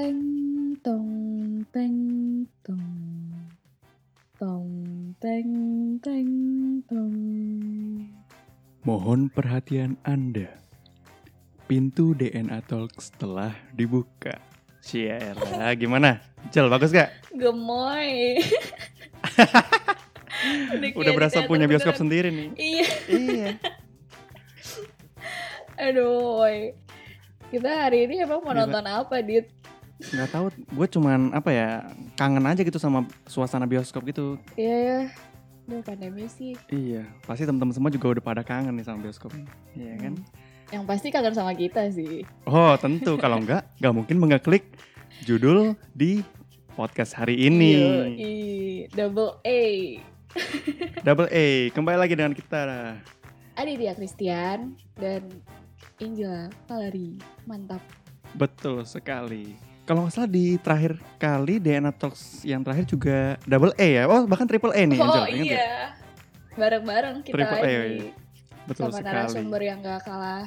teng tong teng tong tong teng teng tong Mohon perhatian Anda. Pintu DNA Talks telah dibuka. Sialah, gimana? Jel, bagus gak? gemoy Udah berasa punya bioskop sendiri sendiri nih. iya iya. aduh woy. kita hari ini emang mau Gila. nonton apa dit Nggak tahu, gue cuman apa ya kangen aja gitu sama suasana bioskop gitu. iya ya Duh pandemi sih Iya, pasti teman-teman semua juga udah pada kangen nih sama bioskop. Iya kan? yang pasti kangen sama kita sih Oh tentu, kalau enggak, nggak mungkin mengeklik judul di podcast hari ini. Yoi, double A Double A, kembali lagi dengan kita. Aditya Christian dan Angela Palari mantap Betul sekali. Kalau nggak salah di terakhir kali DNA Talks yang terakhir juga double A ya. Oh bahkan triple A nih. oh Angel, ingat ya? iya bareng-bareng kita Triple A, lagi iya. Betul sama sekali. narasumber yang gak kalah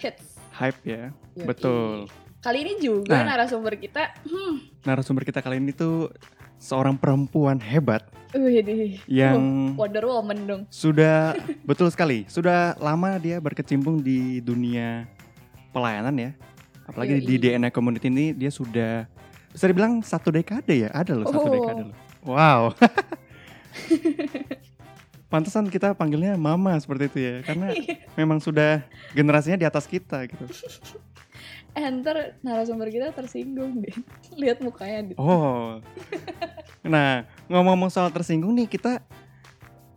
hits Hype ya. Yoi. Betul. kali ini juga Nah. narasumber kita hmm, Narasumber kita kali ini tuh seorang perempuan hebat wih yang Wonder Woman dong sudah betul sekali sudah lama dia berkecimpung di dunia pelayanan ya. Apalagi Yoi. di DNA community ini dia sudah bisa dibilang satu dekade ya. Ada loh satu Oh. dekade loh. Wow. Pantesan kita panggilnya mama seperti itu ya, karena memang sudah generasinya di atas kita gitu. enter narasumber kita tersinggung deh lihat mukanya Dit. Oh. Nah, ngomong-ngomong soal tersinggung nih, kita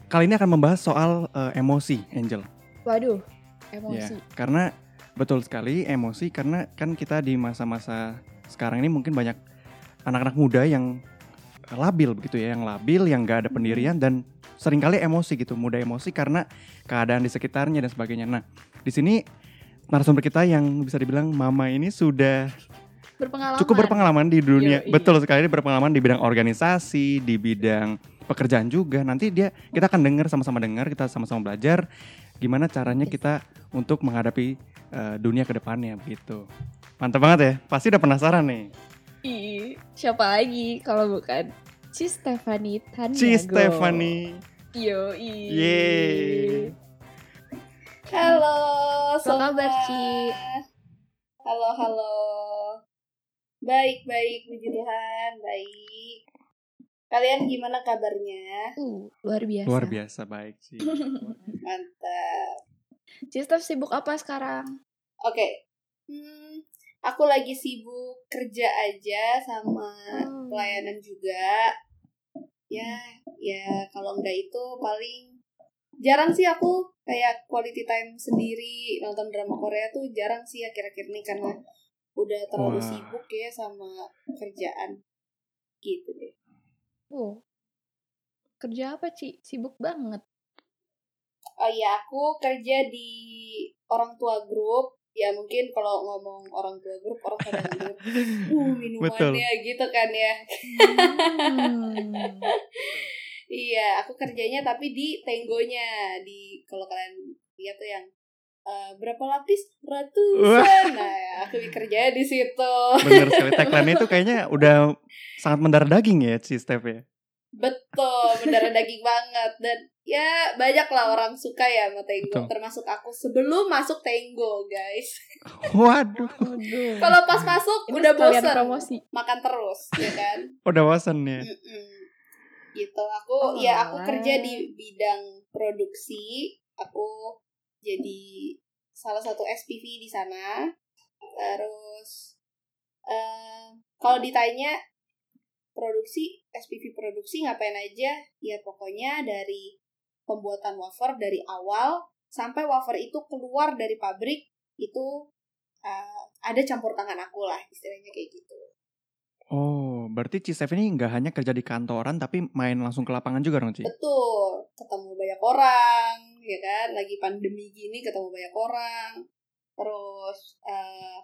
kali ini akan membahas soal eh, emosi, Angel. waduh Ya, emosi karena betul sekali emosi karena kan kita di masa-masa sekarang ini mungkin banyak anak-anak muda yang labil begitu ya, yang labil, yang gak ada pendirian dan sering kali emosi gitu, mudah emosi karena keadaan di sekitarnya dan sebagainya. Nah, di sini narasumber kita yang bisa dibilang mama ini sudah berpengalaman. cukup berpengalaman di dunia. Yoi. betul sekali berpengalaman di bidang organisasi di bidang pekerjaan juga. Nanti dia kita akan dengar sama-sama dengar kita sama-sama belajar gimana caranya kita untuk menghadapi eh, dunia ke depannya begitu mantap banget ya pasti udah penasaran nih Ih, siapa lagi kalau bukan Ci Stefani Taniago Ci Stefani yo Yeay. Halo, Apa kabar. Ci? Halo, halo. Baik, baik, puji Tuhan, baik. Kalian gimana kabarnya? uh, luar biasa luar biasa baik sih Mantap. Ci Stef sibuk apa sekarang Oke. Hmm, aku lagi sibuk kerja aja sama Oh. pelayanan juga. Ya, ya kalau enggak itu paling jarang sih aku kayak quality time sendiri nonton drama Korea tuh jarang sih akhir-akhir ini karena udah terlalu Wah. sibuk ya sama kerjaan gitu deh. Oh kerja apa Ci sibuk banget Oh iya, aku kerja di orang tua grup. Ya mungkin kalau ngomong orang tua grup orang pada ngeliat, uh Betul. minumannya gitu kan ya. Hmm. Iya, aku kerjanya tapi di tenggonya di kalau kalian lihat tuh yang eh, berapa lapis ratusan. Nah, aku kerjanya di situ. bener sekali tagline itu kayaknya udah sangat mendarah daging ya si Steph ya Betul, mendarah daging banget dan ya banyak lah orang suka ya sama tenggo, Betul. termasuk aku sebelum masuk tenggo, guys. waduh Waduh. Kalau pas masuk Ini udah bosan promosi makan terus, ya kan? udah bosan ya Mm-mm. Gitu. Aku Oh, ya aku kerja di bidang produksi. Aku jadi salah satu SPV di sana. Terus eh kalau ditanya produksi SPV produksi ngapain aja? Ya pokoknya dari pembuatan wafer dari awal sampai wafer itu keluar dari pabrik itu eh, ada campur tangan aku lah istilahnya kayak gitu. Oh, berarti Ci Steph ini nggak hanya kerja di kantoran tapi main langsung ke lapangan juga dong Ci? Betul, ketemu banyak orang, ya kan? Lagi pandemi gini ketemu banyak orang. Terus eh,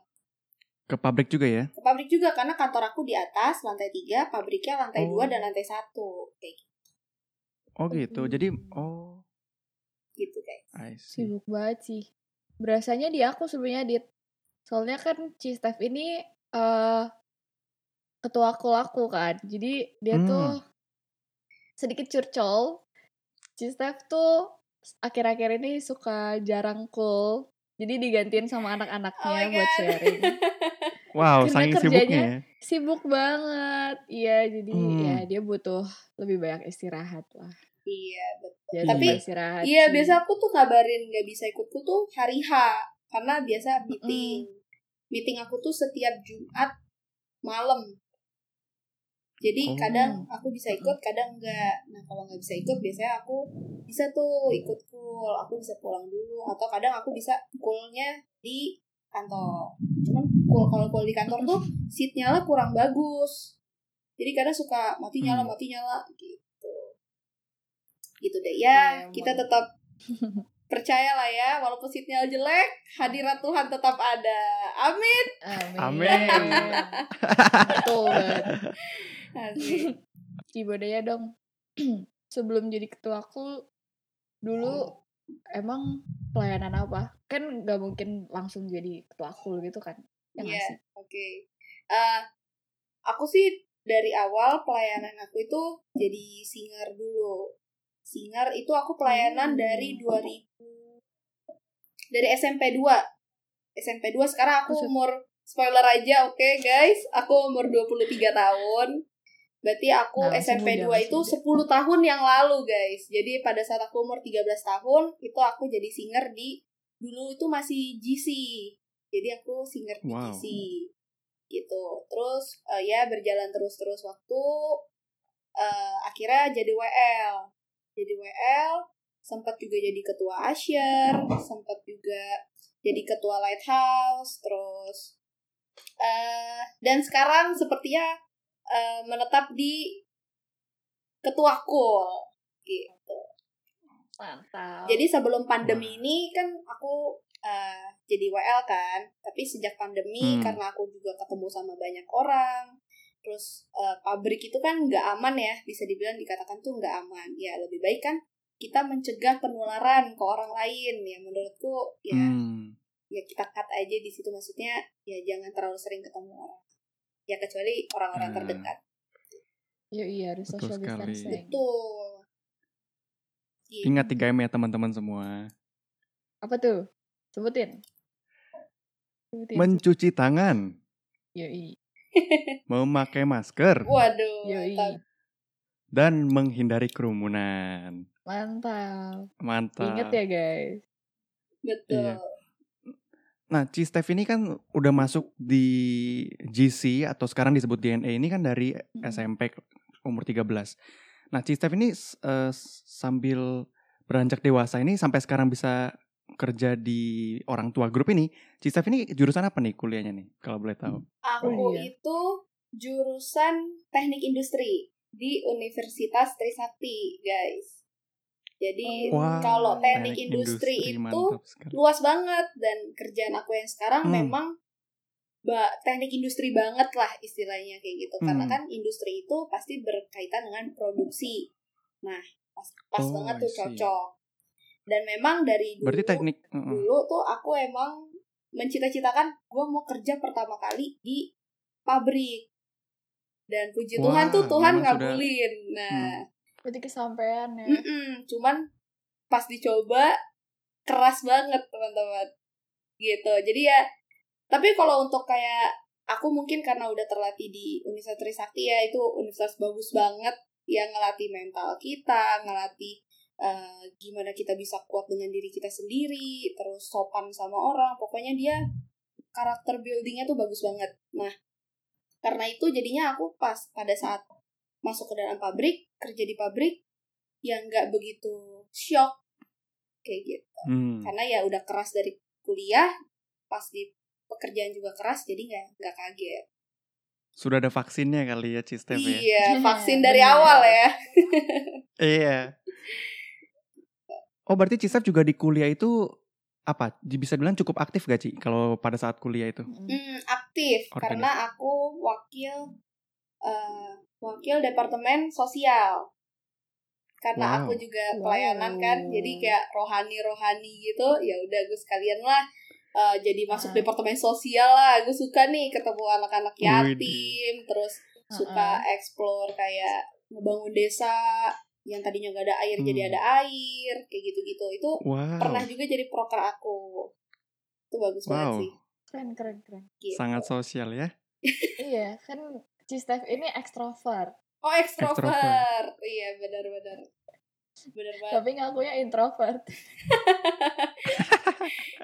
Ke pabrik juga ya? ke pabrik juga karena kantor aku di atas lantai tiga, pabriknya lantai Oh. dua dan lantai satu, kayak Oh gitu. Hmm. Jadi oh, gitu guys. Sibuk banget sih berasanya di aku sebenarnya dit soalnya kan Ci Stef ini eh ketua aku kan. Jadi dia Hmm. tuh sedikit curcol. Cistef tuh akhir-akhir ini suka jarang cool. Jadi digantiin sama Oh anak-anaknya my buat sharing. Wow, Karena saking sibuknya ya. Sibuk banget. Iya, jadi Hmm. ya dia butuh lebih banyak istirahat lah. Iya, betul. Jadi Tapi, istirahat. Iya, sih. biasa aku tuh kabarin nggak bisa ikutku tuh hari H. Karena biasa meeting. Meeting aku tuh setiap Jumat malam. Jadi Oh. kadang aku bisa ikut, kadang enggak. Nah kalau nggak bisa ikut, biasanya aku bisa tuh ikut cool. Aku bisa pulang dulu. Atau kadang aku bisa coolnya di kantor. Cuman cool kalau cool di kantor tuh seat nyala kurang bagus. Jadi kadang suka mati nyala, Hmm. mati nyala gitu. Gitu deh. Ya, Iya, kita emang. tetap percaya lah ya, walaupun seatnya jelek, hadirat Tuhan tetap ada. Amin. Amin. Amin. Betul banget. Asik. Cibodaya dong. Sebelum jadi ketua aku dulu emang pelayanan apa? Kan nggak mungkin langsung jadi ketua aku gitu kan? Ya Iya, sih? oke. Eh, aku sih dari awal pelayanan aku itu jadi singer dulu. Singer itu aku pelayanan Hmm. dari 2000 dari SMP 2. SMP 2 sekarang aku umur spoiler aja, oke guys. Aku umur 23 tahun. Berarti aku Nah, SMP muda, 2 masih itu muda. 10 tahun yang lalu, guys. Jadi pada saat aku umur 13 tahun, itu aku jadi singer di dulu itu masih GC. Jadi aku singer di Wow. GC. Gitu. Terus eh, ya berjalan terus-terus waktu eh, akhirnya jadi WL. Jadi WL, sempat juga jadi ketua Asher, sempat juga jadi ketua Lighthouse, terus eh dan sekarang sepertinya eh, menetap di ketua Kul gitu. Mantap. Jadi sebelum pandemi ini kan aku eh, jadi WL kan, tapi sejak pandemi Hmm. karena aku juga ketemu sama banyak orang, terus eh, pabrik itu kan nggak aman ya, bisa dibilang dikatakan tuh nggak aman. Ya lebih baik kan kita mencegah penularan ke orang lain. Ya menurutku ya Hmm. ya kita cut aja di situ maksudnya ya jangan terlalu sering ketemu orang. Ya kecuali orang-orang Ah. terdekat. Iya, iya harus Betul social sekali. distancing. Betul. Gitu. Ingat 3M ya teman-teman semua. Apa tuh? Sebutin. Sebutin. Mencuci tangan, Yoi. memakai masker, Waduh. Yoi. mantap. dan menghindari kerumunan. Mantap. Mantap. Ingat ya guys. Betul. Iya. Nah, Cistef ini kan udah masuk di GC atau sekarang disebut DNA ini kan dari Mm. SMP umur 13. Nah, Cistef ini s- eh, s- sambil beranjak dewasa ini sampai sekarang bisa kerja di orang tua grup ini. Cistef ini jurusan apa nih kuliahnya nih kalau boleh tahu? Aku Oh, iya. itu jurusan teknik industri di Universitas Trisakti, guys. Jadi Wah, kalau teknik, industri, itu mantap sekali. luas banget dan kerjaan aku yang sekarang Hmm. memang teknik industri banget lah istilahnya kayak gitu. Karena Hmm. kan industri itu pasti berkaitan dengan produksi. Nah, pas, pas Oh, banget tuh cocok. Dan memang dari dulu Berarti teknik uh-uh. dulu tuh aku emang mencita-citakan gue mau kerja pertama kali di pabrik dan puji Wah, Tuhan tuh Tuhan memang sudah- ngabulin nah Berarti kesampean ya. mm-mm, cuman pas dicoba keras banget teman-teman. Gitu. Jadi ya tapi kalau untuk kayak aku mungkin karena udah terlatih di Universitas Trisakti ya itu universitas bagus banget yang ngelatih mental kita ngelatih eh, gimana kita bisa kuat dengan diri kita sendiri terus sopan sama orang. Pokoknya dia karakter buildingnya tuh bagus banget. Nah karena itu jadinya aku pas pada saat masuk ke dalam pabrik kerja di pabrik yang nggak begitu shock kayak gitu Hmm. karena ya udah keras dari kuliah pas di pekerjaan juga keras jadi nggak nggak kaget Sudah ada vaksinnya kali ya Cistef ya. iya vaksin dari awal ya Iya. Oh berarti Cistef juga di kuliah itu apa? Bisa bilang cukup aktif gak Ci? Kalau pada saat kuliah itu? Mm. Hmm, aktif Organik. karena aku wakil eh, wakil departemen sosial. Karena Wow. aku juga Wow. pelayanan kan, jadi kayak rohani-rohani gitu. Ya udah gue sekalian lah eh, jadi masuk Ah. departemen sosial lah. Gue suka nih ketemu anak-anak yatim, terus suka explore kayak ngebangun desa yang tadinya gak ada air jadi Hmm. ada air kayak gitu-gitu itu Wow. pernah juga jadi proker aku itu bagus banget Wow. sih Keren, keren, keren. gitu. Sangat sosial ya. iya, kan Cistef ini ekstrovert. oh extrovert Extrovert. iya benar-benar benar banget Tapi ngakunya introvert.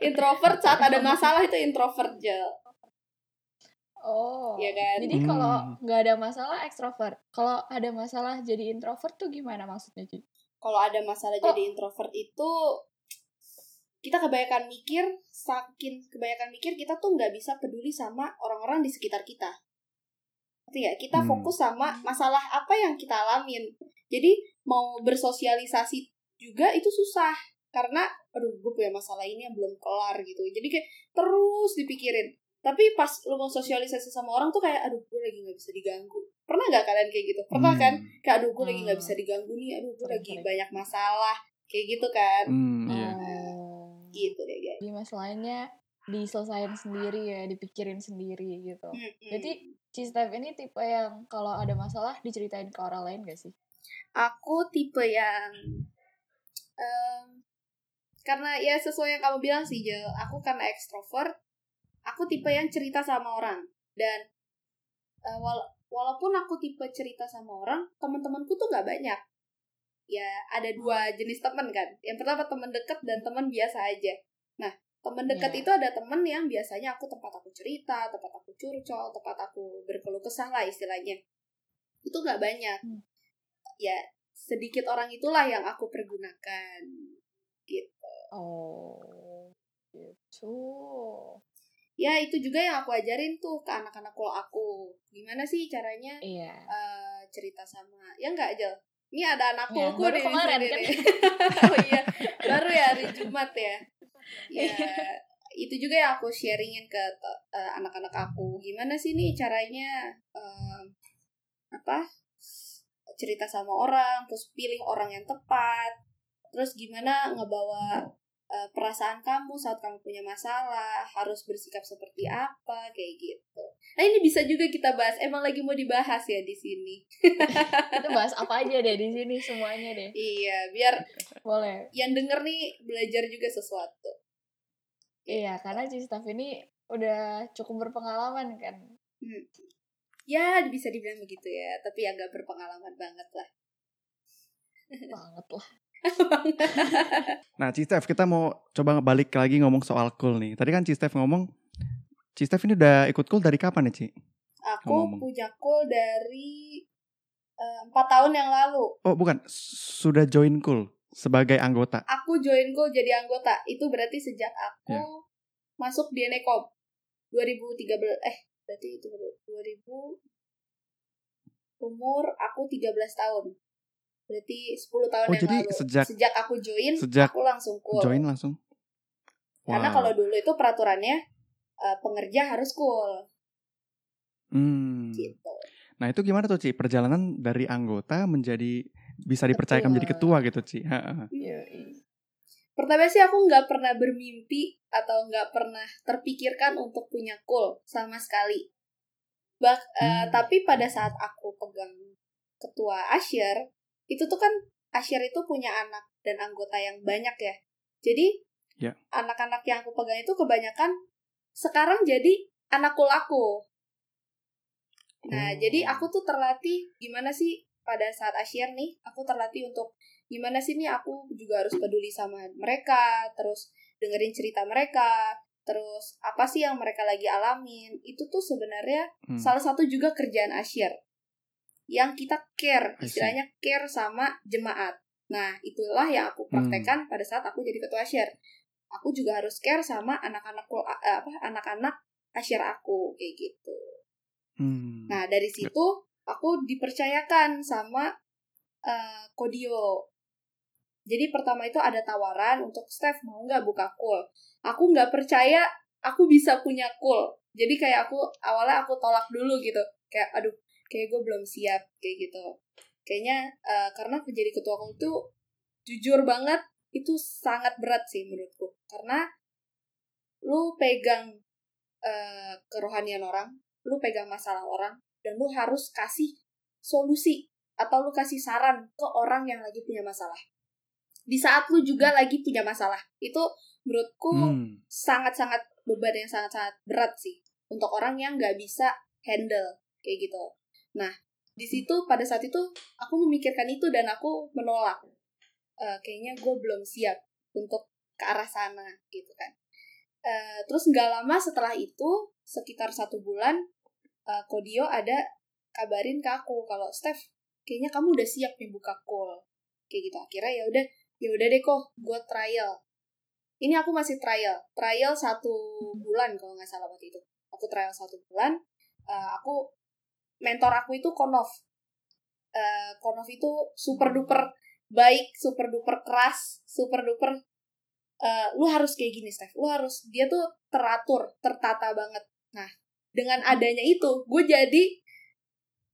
introvert saat ada masalah itu introvert Jel Oh. Iya kan Jadi kalau Hmm. nggak ada masalah ekstrovert. Kalau ada masalah jadi introvert tuh gimana maksudnya, Ci? kalau ada masalah Oh. jadi introvert itu kita kebanyakan mikir saking kebanyakan mikir kita tuh nggak bisa peduli sama orang-orang di sekitar kita Ngerti ya. Kita Hmm. fokus sama masalah apa yang kita alamin. Jadi mau bersosialisasi juga itu susah. Karena aduh gue punya masalah ini yang belum kelar gitu. Jadi kayak terus dipikirin. Tapi pas lu mau sosialisasi sama orang tuh kayak aduh gue lagi nggak bisa diganggu. Pernah nggak kalian kayak gitu? Pernah Hmm. kan? Kayak aduh gue lagi nggak Hmm. bisa diganggu nih. Aduh gue lagi banyak masalah. Kayak gitu kan? Hmm, iya. Oh. gitu deh guys. Jadi masalahnya diselesain sendiri ya, dipikirin sendiri gitu. Berarti Cistef ini tipe yang kalau ada masalah diceritain ke orang lain gak sih? aku tipe yang em, karena ya sesuai yang kamu bilang sih Jel aku karena ekstrovert aku tipe yang cerita sama orang. Dan eh, wala- walaupun aku tipe cerita sama orang teman-temanku tuh nggak banyak. Ya ada dua jenis teman kan. Yang pertama teman dekat dan teman biasa aja. Nah teman dekat Iya. itu ada teman yang biasanya aku tempat aku cerita tempat aku curcol tempat aku berkeluh kesah lah istilahnya itu nggak banyak Hmm. ya sedikit orang itulah yang aku pergunakan gitu Oh, gitu. ya itu juga yang aku ajarin tuh ke anak-anak kalau aku gimana sih caranya Iya. eh, cerita sama ya enggak aja ini ada anak Ya, kulku baru nih kemarin kan. oh iya baru ya hari Jumat ya ya itu juga yang aku sharingin ke eh, anak-anak aku. Gimana sih nih caranya eh, apa cerita sama orang terus pilih orang yang tepat terus gimana ngebawa eh, perasaan kamu saat kamu punya masalah harus bersikap seperti apa kayak gitu nah ini bisa juga kita bahas emang lagi mau dibahas ya di sini Kita bahas apa aja deh di sini semuanya deh. iya biar Boleh. yang denger nih belajar juga sesuatu Iya, karena Cistef ini udah cukup berpengalaman kan. Hmm. ya bisa dibilang begitu ya tapi agak berpengalaman banget lah Banget lah. Nah, Cistef, kita mau coba balik lagi ngomong soal cool nih. Tadi kan Cistef ngomong, Cistef ini udah ikut cool dari kapan ya, Ci? aku Ngomong. punya cool dari eh, empat tahun yang lalu Oh, bukan. Sudah join cool sebagai anggota. aku join cool jadi anggota itu berarti sejak aku Ya. masuk di Enekom 2013 eh berarti itu 2000 umur aku 13 tahun berarti 10 tahun Oh, yang jadi lalu sejak- aku join Sejak aku langsung cool join langsung. karena Wow. kalau dulu itu peraturannya eh, pengerja harus cool Hmm. gitu Nah, itu gimana tuh, Ci? Perjalanan dari anggota menjadi bisa dipercayakan Ketua. menjadi ketua gitu, Ci. Ha. Yoi. Pertama sih aku nggak pernah bermimpi atau nggak pernah terpikirkan untuk punya cool sama sekali. Bah, eh, Hmm. tapi pada saat aku pegang ketua Asyir, itu tuh kan Asyir itu punya anak dan anggota yang banyak ya. Jadi Ya. anak-anak yang aku pegang itu kebanyakan sekarang jadi anak cool aku. Nah, Oh. jadi aku tuh terlatih gimana sih pada saat Asyir nih, aku terlatih untuk gimana sih nih aku juga harus peduli sama mereka, terus dengerin cerita mereka, terus apa sih yang mereka lagi alamin. Itu tuh sebenarnya Hmm. salah satu juga kerjaan Asyir. Yang kita care, istilahnya care sama jemaat. Nah, itulah yang aku praktekkan pada saat aku jadi ketua Asyir. Aku juga harus care sama anak-anak eh, apa anak-anak Asyir aku kayak gitu. Hmm. Nah, dari situ aku dipercayakan sama eh, Kodio. Jadi pertama itu ada tawaran untuk Steph mau nggak buka cool. Aku nggak percaya aku bisa punya cool. Jadi kayak aku awalnya aku tolak dulu gitu. Kayak aduh, kayak gue belum siap kayak gitu. Kayaknya eh, karena menjadi ketua cool itu jujur banget itu sangat berat sih menurutku. Karena lu pegang eh, kerohanian orang, lu pegang masalah orang, dan lu harus kasih solusi atau lu kasih saran ke orang yang lagi punya masalah di saat lu juga lagi punya masalah itu menurutku Hmm. sangat-sangat beban yang sangat-sangat berat sih untuk orang yang nggak bisa handle kayak gitu. Nah di situ pada saat itu aku memikirkan itu dan aku menolak. Eh, kayaknya gue belum siap untuk ke arah sana gitu kan. Eh, terus nggak lama setelah itu sekitar satu bulan eh, Kodio ada kabarin ke aku kalau Steph kayaknya kamu udah siap nih buka call. Kayak gitu. Akhirnya ya udah ya udah deh kok gue trial. Ini aku masih trial. Trial satu bulan kalau nggak salah waktu itu. Aku trial satu bulan Eh, aku mentor aku itu Konov. Eh, Konov itu super duper baik super duper keras super duper eh, lu harus kayak gini Steph. Lu harus dia tuh teratur tertata banget. Nah dengan adanya itu gue jadi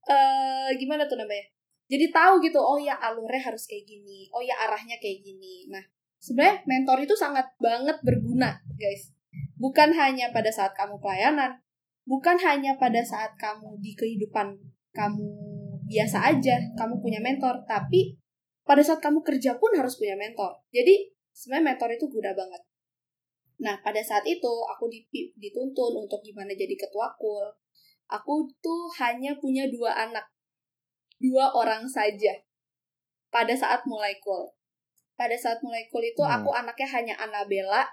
eh gimana tuh namanya? Jadi tahu gitu oh ya alurnya harus kayak gini oh ya arahnya kayak gini. Nah sebenarnya mentor itu sangat banget berguna guys. Bukan hanya pada saat kamu pelayanan bukan hanya pada saat kamu di kehidupan kamu biasa aja kamu punya mentor tapi pada saat kamu kerja pun harus punya mentor. Jadi sebenarnya mentor itu guna banget. Nah pada saat itu aku di- dituntun untuk gimana jadi ketua kul. Aku tuh hanya punya dua anak. Dua orang saja. Pada saat mulai kul. Pada saat mulai kul itu Hmm. aku anaknya hanya Annabella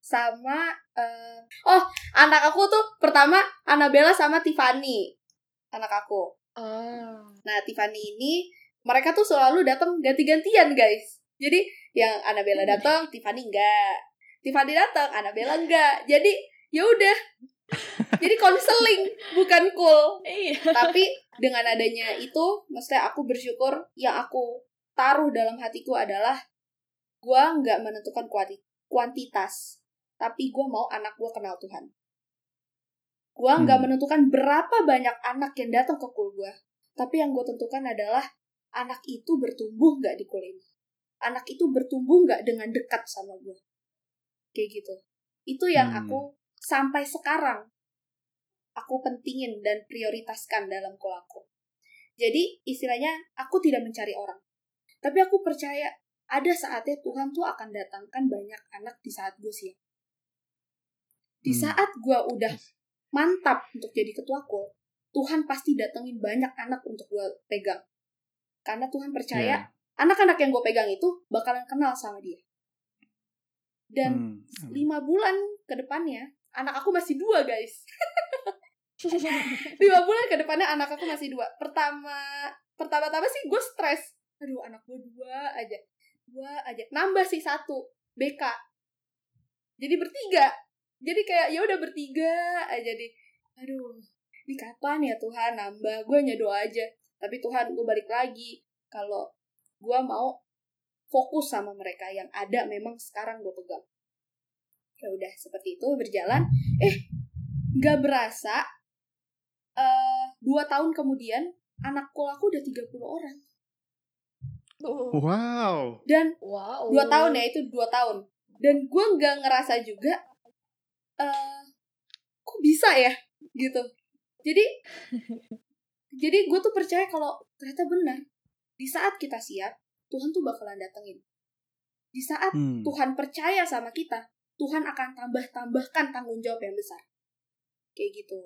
sama eh, oh anak aku tuh pertama Annabella sama Tiffany anak aku. Oh. nah Tiffany ini mereka tuh selalu datang ganti-gantian guys. Jadi yang Annabella datang Tiffany enggak. Tiffany datang Annabella enggak. Jadi ya udah. Jadi konseling bukan cool. Iya. tapi dengan adanya itu maksudnya aku bersyukur yang aku taruh dalam hatiku adalah gua nggak menentukan kuanti- kuantitas tapi gua mau anak gua kenal Tuhan gua nggak Hmm. menentukan berapa banyak anak yang datang ke kul gua tapi yang gue tentukan adalah anak itu bertumbuh nggak di kul ini anak itu bertumbuh nggak dengan dekat sama gua kayak gitu itu yang Hmm. aku sampai sekarang aku pentingin dan prioritaskan dalam kul aku. Jadi istilahnya aku tidak mencari orang. Tapi aku percaya ada saatnya Tuhan tuh akan datangkan banyak anak di saat gue siap. Di Hmm. saat gue udah mantap untuk jadi ketua kul, Tuhan pasti datengin banyak anak untuk gue pegang. Karena Tuhan percaya Ya. anak-anak yang gue pegang itu bakalan kenal sama dia. Dan Hmm. lima bulan ke depannya, anak aku masih dua guys. lima bulan ke depannya anak aku masih dua pertama pertama-tama sih gue stres aduh anak gue dua aja dua aja nambah sih satu BK jadi bertiga jadi kayak ya udah bertiga aja deh. Aduh ini kapan ya Tuhan? Nambah gue hanya doa aja. Tapi Tuhan gue balik lagi. Kalau gue mau fokus sama mereka yang ada memang sekarang gue pegang. Ya udah seperti itu berjalan. Eh nggak berasa eh dua tahun kemudian anak kul aku udah 30 orang. Oh. Wow. dan Wow. dua tahun ya itu dua tahun. Dan gue nggak ngerasa juga eh kok bisa ya? Gitu. Jadi jadi gue tuh percaya kalau ternyata benar. Di saat kita siap Tuhan tuh bakalan datengin. Di saat Hmm. Tuhan percaya sama kita Tuhan akan tambah-tambahkan tanggung jawab yang besar. Kayak gitu.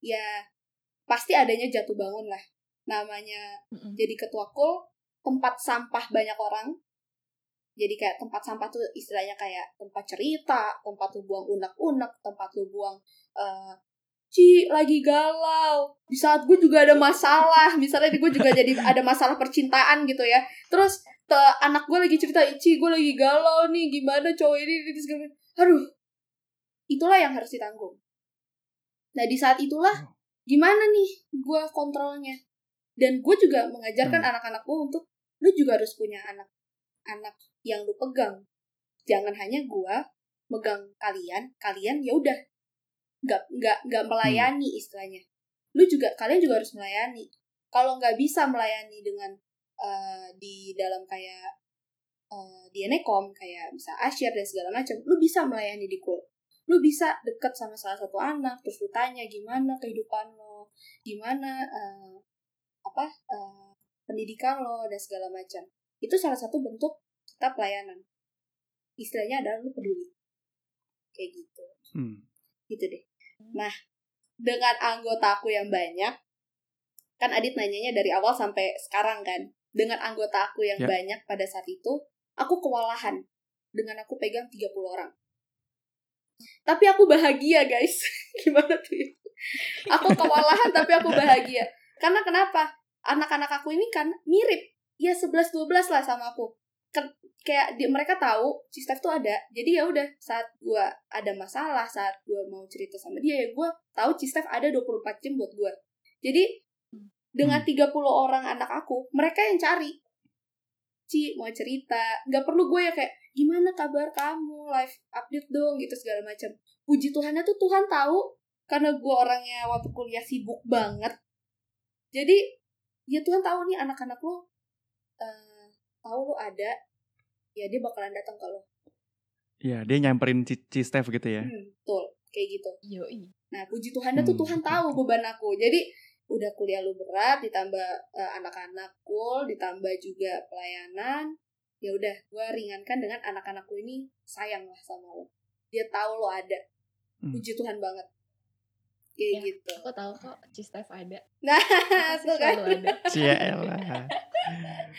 Ya pasti adanya jatuh bangun lah. Namanya Mm-mm. jadi ketua kul tempat sampah banyak orang jadi kayak tempat sampah tuh istilahnya kayak tempat cerita tempat lu buang unek-unek tempat lu buang eh Ci lagi galau. Di saat gue juga ada masalah misalnya gue juga jadi ada masalah percintaan gitu ya. Terus te- anak gue lagi cerita Ci gue lagi galau nih gimana cowok ini, ini segala macam." aduh itulah yang harus ditanggung. Nah di saat itulah gimana nih gue kontrolnya? Dan gue juga mengajarkan Hmm. anak-anak gue untuk lu juga harus punya anak anak yang lu pegang. Jangan hanya gue megang kalian kalian ya udah. Nggak nggak nggak melayani istilahnya. Lu juga kalian juga harus melayani. Kalau nggak bisa melayani dengan eh, di dalam kayak eh, di Enekom kayak bisa asyir dan segala macam lu bisa melayani di kul lu bisa deket sama salah satu anak terus lu tanya gimana kehidupan lo gimana eh, apa eh, pendidikan lo dan segala macam itu salah satu bentuk kita pelayanan istilahnya adalah lu peduli. Kayak gitu. Hmm. gitu deh. Nah dengan anggota aku yang banyak kan Adit nanyanya dari awal sampai sekarang kan dengan anggota aku yang Ya. banyak pada saat itu aku kewalahan dengan aku pegang 30 orang. Tapi aku bahagia guys. Gimana tuh ya? aku kewalahan tapi aku bahagia. Karena kenapa? Anak-anak aku ini kan mirip ya 11-12 lah sama aku. Ken- kayak di, mereka tahu si Steph tuh ada. Jadi ya udah saat gua ada masalah saat gua mau cerita sama dia ya gua tahu si Steph ada 24 jam buat gua. Jadi dengan 30 orang anak aku mereka yang cari. Ci mau cerita. Nggak perlu gue ya kayak gimana kabar kamu? Live update dong gitu segala macam. Puji Tuhannya tuh Tuhan tahu karena gue orangnya waktu kuliah sibuk banget. Jadi ya Tuhan tahu nih anak-anak lo eh, tahu lo ada ya dia bakalan datang ke lo Iya, dia nyamperin Cici Steph gitu ya. hmm, betul kayak gitu Yoi. Nah, puji Tuhannya tuh Hmm, Tuhan oke, tahu beban aku. Jadi udah kuliah lu berat, ditambah eh, anak-anak cool, ditambah juga pelayanan. Ya udah, gue ringankan dengan anak-anakku ini sayang lah sama lo. Dia tahu lo ada. Hmm. Puji Tuhan banget. Kayak Ya. gitu. Aku tahu kok Cistef ada. Nah, tuh kan. selalu ada.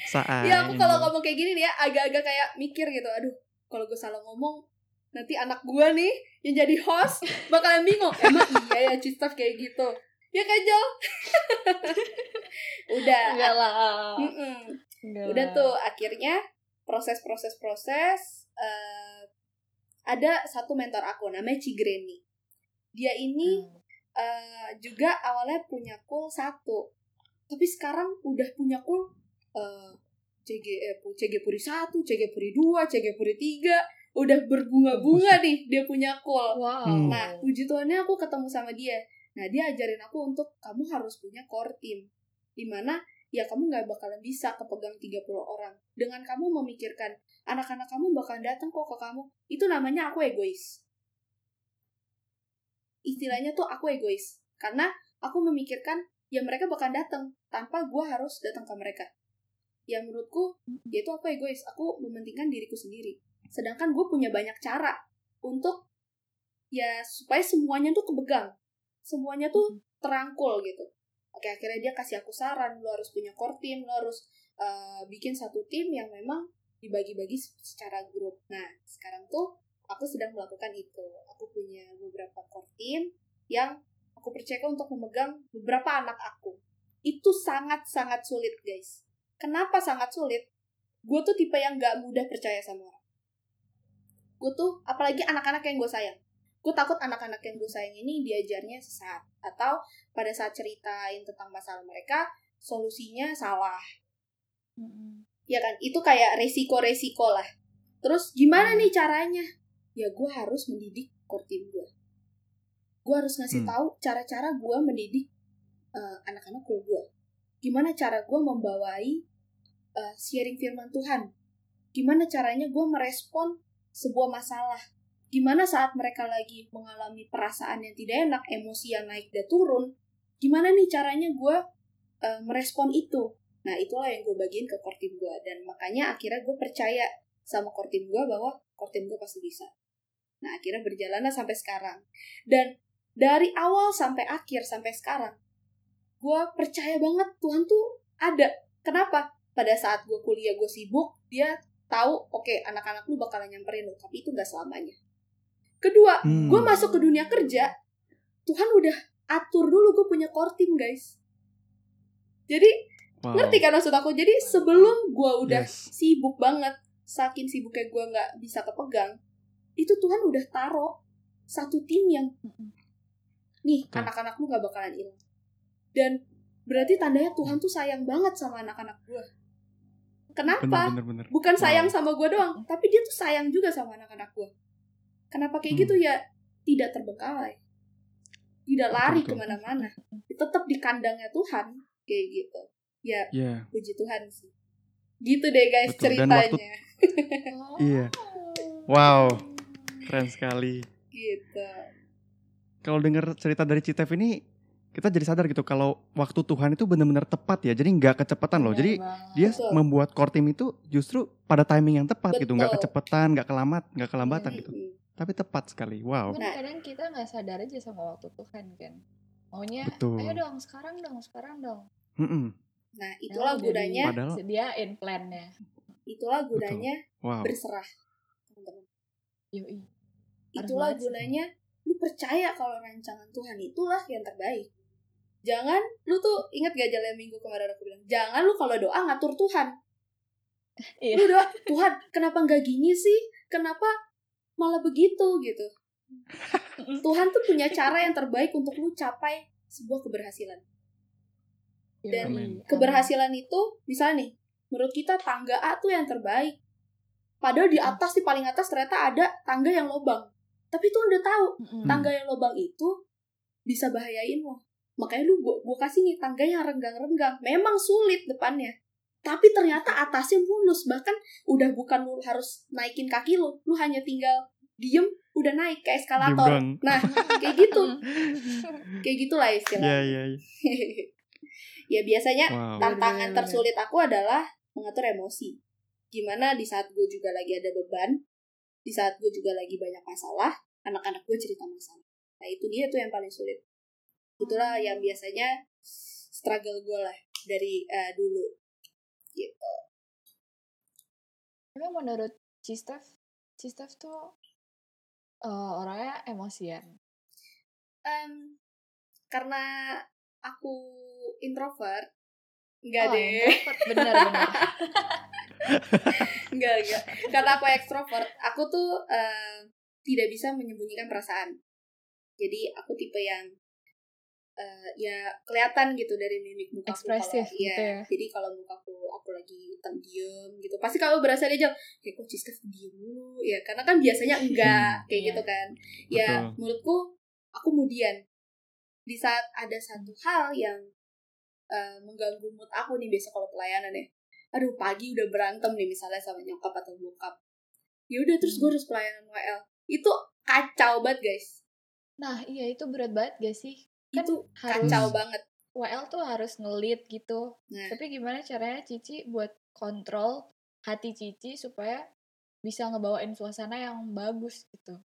Saat. Ya aku kalau ngomong kayak gini nih ya, agak-agak kayak mikir gitu. Aduh, kalau gue salah ngomong, nanti anak gue nih yang jadi host bakalan bingung. Emang iya ya Cistaf kayak gitu. Ya kan, Jol? udah. Enggak lah. Mm-mm. Enggak udah lah. tuh akhirnya proses-proses proses eh, ada satu mentor aku namanya Cigreni dia ini Hmm. eh, juga awalnya punya cool satu tapi sekarang udah punya cool eh, CG eh, CG Puri satu CG Puri dua CG Puri tiga udah berbunga-bunga nih dia punya cool Wow. Hmm. Nah, puji Tuhannya aku ketemu sama dia. Nah, dia ajarin aku untuk kamu harus punya core team. Di mana ya kamu nggak bakalan bisa kepegang 30 orang. Dengan kamu memikirkan anak-anak kamu bakalan datang kok ke kamu. Itu namanya aku egois. Istilahnya tuh aku egois. Karena aku memikirkan ya mereka bakalan datang tanpa gua harus datang ke mereka. Ya menurutku Mm-mm. yaitu aku egois. Aku mementingkan diriku sendiri. Sedangkan gue punya banyak cara untuk ya supaya semuanya tuh kepegang semuanya tuh terangkul gitu. Oke akhirnya dia kasih aku saran lo harus punya core team lo harus uh, bikin satu tim yang memang dibagi-bagi secara grup. Nah sekarang tuh aku sedang melakukan itu. Aku punya beberapa core team yang aku percaya untuk memegang beberapa anak aku. Itu sangat-sangat sulit guys kenapa sangat sulit? Gue tuh tipe yang gak mudah percaya sama orang. Gue tuh apalagi anak-anak yang gue sayang. Gue takut anak-anak yang gue sayang ini diajarnya sesat. Atau pada saat ceritain tentang masalah mereka solusinya salah. Mm-mm. ya kan? Itu kayak resiko-resiko lah. Terus gimana nih caranya? Ya gue harus mendidik core team gue gue harus ngasih Hmm. tahu cara-cara gue mendidik eh, anak-anak cool gue gimana cara gue membawai eh, sharing firman Tuhan gimana caranya gue merespon sebuah masalah gimana saat mereka lagi mengalami perasaan yang tidak enak emosi yang naik dan turun gimana nih caranya gue eh, merespon itu Nah, itulah yang gue bagiin ke core team gue. Dan makanya akhirnya gue percaya sama core team gue bahwa core team gue pasti bisa. Nah, akhirnya berjalanlah sampai sekarang. Dan dari awal sampai akhir, sampai sekarang, gue percaya banget Tuhan tuh ada. Kenapa? Pada saat gue kuliah, gue sibuk, dia tahu, oke, anak-anak lu bakalan nyamperin lu. Tapi itu gak selamanya. Kedua, Hmm. gue masuk ke dunia kerja, Tuhan udah atur dulu gue punya core team, guys. Jadi, Wow. Ngerti kan maksud aku? Jadi sebelum gue udah Yes. sibuk banget, saking sibuknya gue nggak bisa kepegang, itu Tuhan udah taro satu tim yang nih Betul. anak-anak lu nggak bakalan hilang. Dan berarti tandanya Tuhan tuh sayang banget sama anak-anak gue. Kenapa? Bener, bener, bener. Bukan sayang Wow. sama gue doang, tapi dia tuh sayang juga sama anak-anak gue. Kenapa kayak Hmm. gitu ya? Tidak terbengkalai, tidak lari ke mana-mana, tetap di kandangnya Tuhan kayak gitu. Ya Iya, puji Tuhan sih. Gitu deh guys Betul, dan waktu- ceritanya. Oh. Iya. wow. Keren sekali. gitu Kalau dengar cerita dari Citev ini kita jadi sadar gitu kalau waktu Tuhan itu benar-benar tepat ya. Jadi nggak kecepatan loh. Bener Jadi banget. dia Betul. membuat core team itu justru pada timing yang tepat gitu, nggak Betul. kecepatan, nggak kelamat, nggak kelambatan gitu. Mm-mm. Tapi tepat sekali. Wow. Nah. kadang kita nggak sadar aja sama waktu Tuhan kan. Maunya, Betul. ayo dong sekarang dong, sekarang dong. Mm-mm. nah itulah Nah, gunanya Padahal- Sediain plannya. itulah gunanya Wow. berserah teman-teman itulah gunanya lu percaya kalau rancangan Tuhan itulah yang terbaik jangan lu tuh ingat gak jalan minggu kemarin aku bilang jangan lu kalau doa ngatur Tuhan. Iya. lu doa Tuhan kenapa nggak gini sih? Kenapa malah begitu? Gitu. Tuhan tuh punya cara yang terbaik untuk lu capai sebuah keberhasilan. Dan Yoi. Amin. keberhasilan itu misalnya nih menurut kita tangga A tuh yang terbaik. Padahal di atas di paling atas ternyata ada tangga yang lobang. Tapi Tuhan udah tahu tangga yang lobang itu bisa bahayain lo makanya lu gua, gua kasih nih tangga yang renggang-renggang memang sulit depannya tapi ternyata atasnya mulus bahkan udah bukan lu harus naikin kaki lu lu hanya tinggal diem udah naik ke eskalator Dibilang. nah kayak gitu kayak gitulah istilahnya iya, iya. ya biasanya Wow. tantangan tersulit aku adalah mengatur emosi. Gimana di saat gue juga lagi ada beban, di saat gue juga lagi banyak masalah, anak-anak gue cerita masalah. Nah itu dia tuh yang paling sulit. Itulah yang biasanya struggle gue lah dari eh, dulu. Gitu. Emang menurut Cistef, Cistef tuh eh, orangnya emosian. Em, karena aku introvert, enggak Oh, deh. introvert. Bener, bener. Enggak, enggak. Karena aku ekstrovert, aku tuh eh, tidak bisa menyembunyikan perasaan. Jadi aku tipe yang eh, ya kelihatan gitu dari mimik mukaku Ekspresif kalau gitu iya. ya. Jadi kalau mukaku aku lagi diem gitu, pasti kalau berasa dia jauh, kayak kok Cistef diem dulu ya. Karena kan biasanya enggak kayak Iya. gitu kan. Ya Betul. menurutku aku kemudian di saat ada satu hal yang eh, mengganggu mood aku nih biasa kalau pelayanan ya aduh pagi udah berantem nih misalnya sama nyokap atau bokap ya udah terus gue Hmm. harus pelayanan WL itu kacau banget guys Nah, iya itu berat banget gak sih? Kan itu harus kacau banget WL tuh harus ngelit gitu. nah Tapi gimana caranya Cici buat kontrol hati Cici supaya bisa ngebawain suasana yang bagus gitu.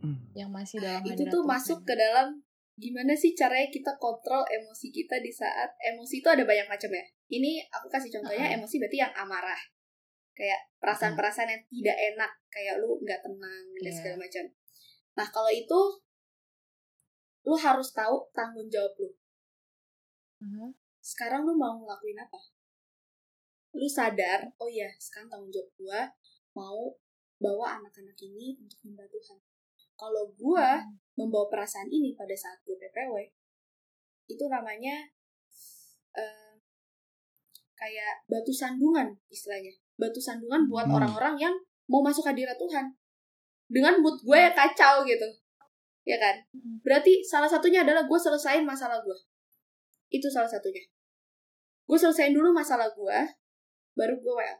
Hmm. Yang masih dalam itu tuh Tuhan. masuk ke dalam gimana sih caranya kita kontrol emosi kita di saat emosi itu ada banyak macam ya ini aku kasih contohnya Uh-uh. emosi berarti yang amarah kayak perasaan-perasaan yang tidak enak kayak lu nggak tenang dan Iya. segala macam nah kalau itu lu harus tahu tanggung jawab lu Mhm. sekarang lu mau ngelakuin apa lu sadar oh ya sekarang tanggung jawab gua mau bawa anak-anak ini untuk menyembah Tuhan kalau gua Mhm. membawa perasaan ini pada saat gue PPW itu namanya eh, kayak batu sandungan istilahnya batu sandungan buat Hmm. orang-orang yang mau masuk hadirat Tuhan dengan mood gue yang kacau gitu ya kan? Mhm. berarti salah satunya adalah gue selesain masalah gue itu salah satunya. Gue selesain dulu masalah gue baru gue WL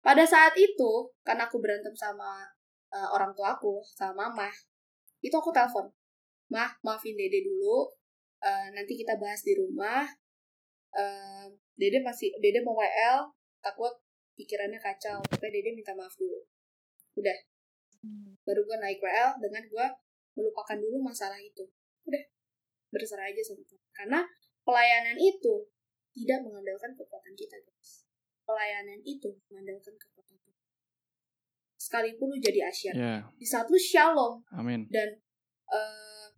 pada saat itu karena aku berantem sama eh, orang tua aku sama mama itu aku telepon. Mah maafin dede dulu Eh, nanti kita bahas di rumah. Eh, dede masih dede mau WL takut pikirannya kacau. Tapi dede minta maaf dulu. Udah Baru gue naik WL dengan gue melupakan dulu masalah itu udah berserah aja sama Tuhan karena pelayanan itu tidak mengandalkan kekuatan kita guys pelayanan itu mengandalkan kekuatan Tuhan sekalipun lu jadi asyar Ya, di saat lu shalom amin. dan eh,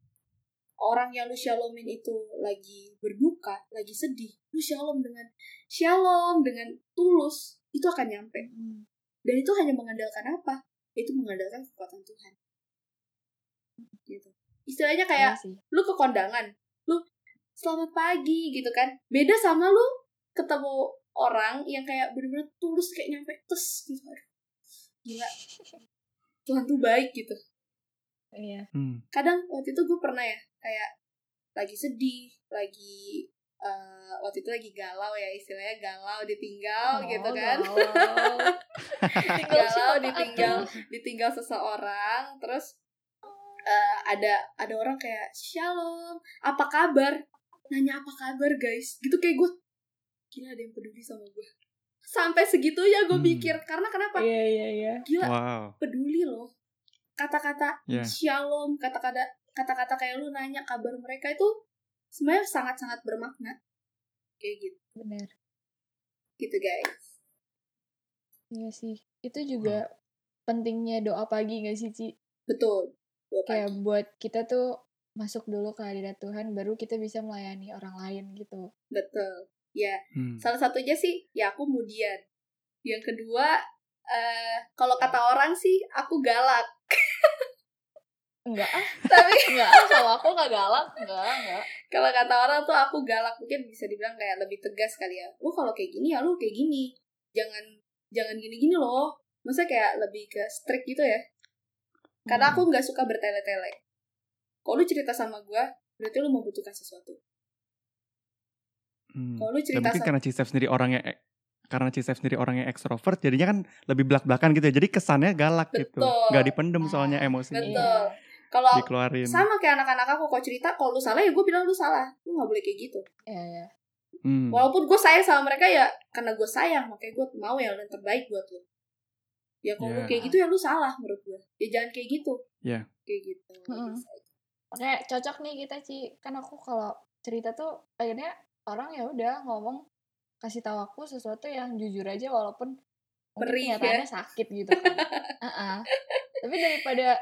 orang yang lu shalomin itu lagi berduka, lagi sedih, lu shalom dengan shalom dengan tulus, itu akan nyampe. Mhm. Dan itu hanya mengandalkan apa? Itu mengandalkan kekuatan Tuhan. Gitu. Istilahnya kayak Iya sih. lu ke kondangan, lu selamat pagi gitu kan. Beda sama lu ketemu orang yang kayak bener-bener tulus kayak nyampe tes gitu. Gila. Tuhan tuh baik gitu. Iya. Hmm. kadang waktu itu gue pernah ya kayak lagi sedih lagi eh, waktu itu lagi galau ya istilahnya galau ditinggal Oh, gitu kan galau. Galau ditinggal ditinggal seseorang terus eh, ada ada orang kayak shalom apa kabar nanya apa kabar guys gitu kayak gue gila ada yang peduli sama gue sampai segitunya gue Hmm. mikir karena kenapa Iya iya iya. gila Wow. peduli loh kata-kata Ya. shalom kata-kata kata-kata kayak lu nanya kabar mereka itu sebenarnya sangat-sangat bermakna kayak gitu Benar. gitu guys Iya sih. Itu juga pentingnya doa pagi gak sih, Ci? betul Dua pagi. Kayak buat kita tuh masuk dulu ke hadirat Tuhan, baru kita bisa melayani orang lain gitu. betul ya Hmm. salah satunya sih ya aku kemudian yang kedua eh kalau kata orang sih aku galak Enggak ah, tapi enggak ah, kalau aku gak galak, enggak, enggak. kalau kata orang tuh aku galak mungkin bisa dibilang kayak lebih tegas kali ya lu kalau kayak gini ya lu kayak gini jangan jangan gini-gini loh maksudnya kayak lebih ke strict gitu ya karena aku nggak suka bertele-tele kalau lu cerita sama gue berarti lu membutuhkan sesuatu Hmm. kalau lu Dan cerita mungkin sama karena Cisef sendiri orangnya ek- karena Cisef sendiri orangnya ekstrovert, jadinya kan lebih belak-belakan gitu ya. Jadi kesannya galak gitu. Betul. Gak dipendem Ah, soalnya emosinya. Iya. betul kalau Dikeluarin. sama kayak anak-anak aku kalau cerita kalau lu salah ya gue bilang lu salah lu nggak boleh kayak gitu Iya, iya. Hmm. walaupun gue sayang sama mereka ya karena gue sayang makanya gue mau yang yang terbaik buat lu ya kalau lu Ya. kayak gitu ya lu salah menurut gue ya jangan kayak gitu Ya. kayak gitu Mm-mm. Makanya cocok nih kita, Ci. Kan aku kalau cerita tuh akhirnya orang ya udah ngomong kasih tahu aku sesuatu yang jujur aja walaupun Perih, ya. sakit gitu kan. Uh-uh. Tapi daripada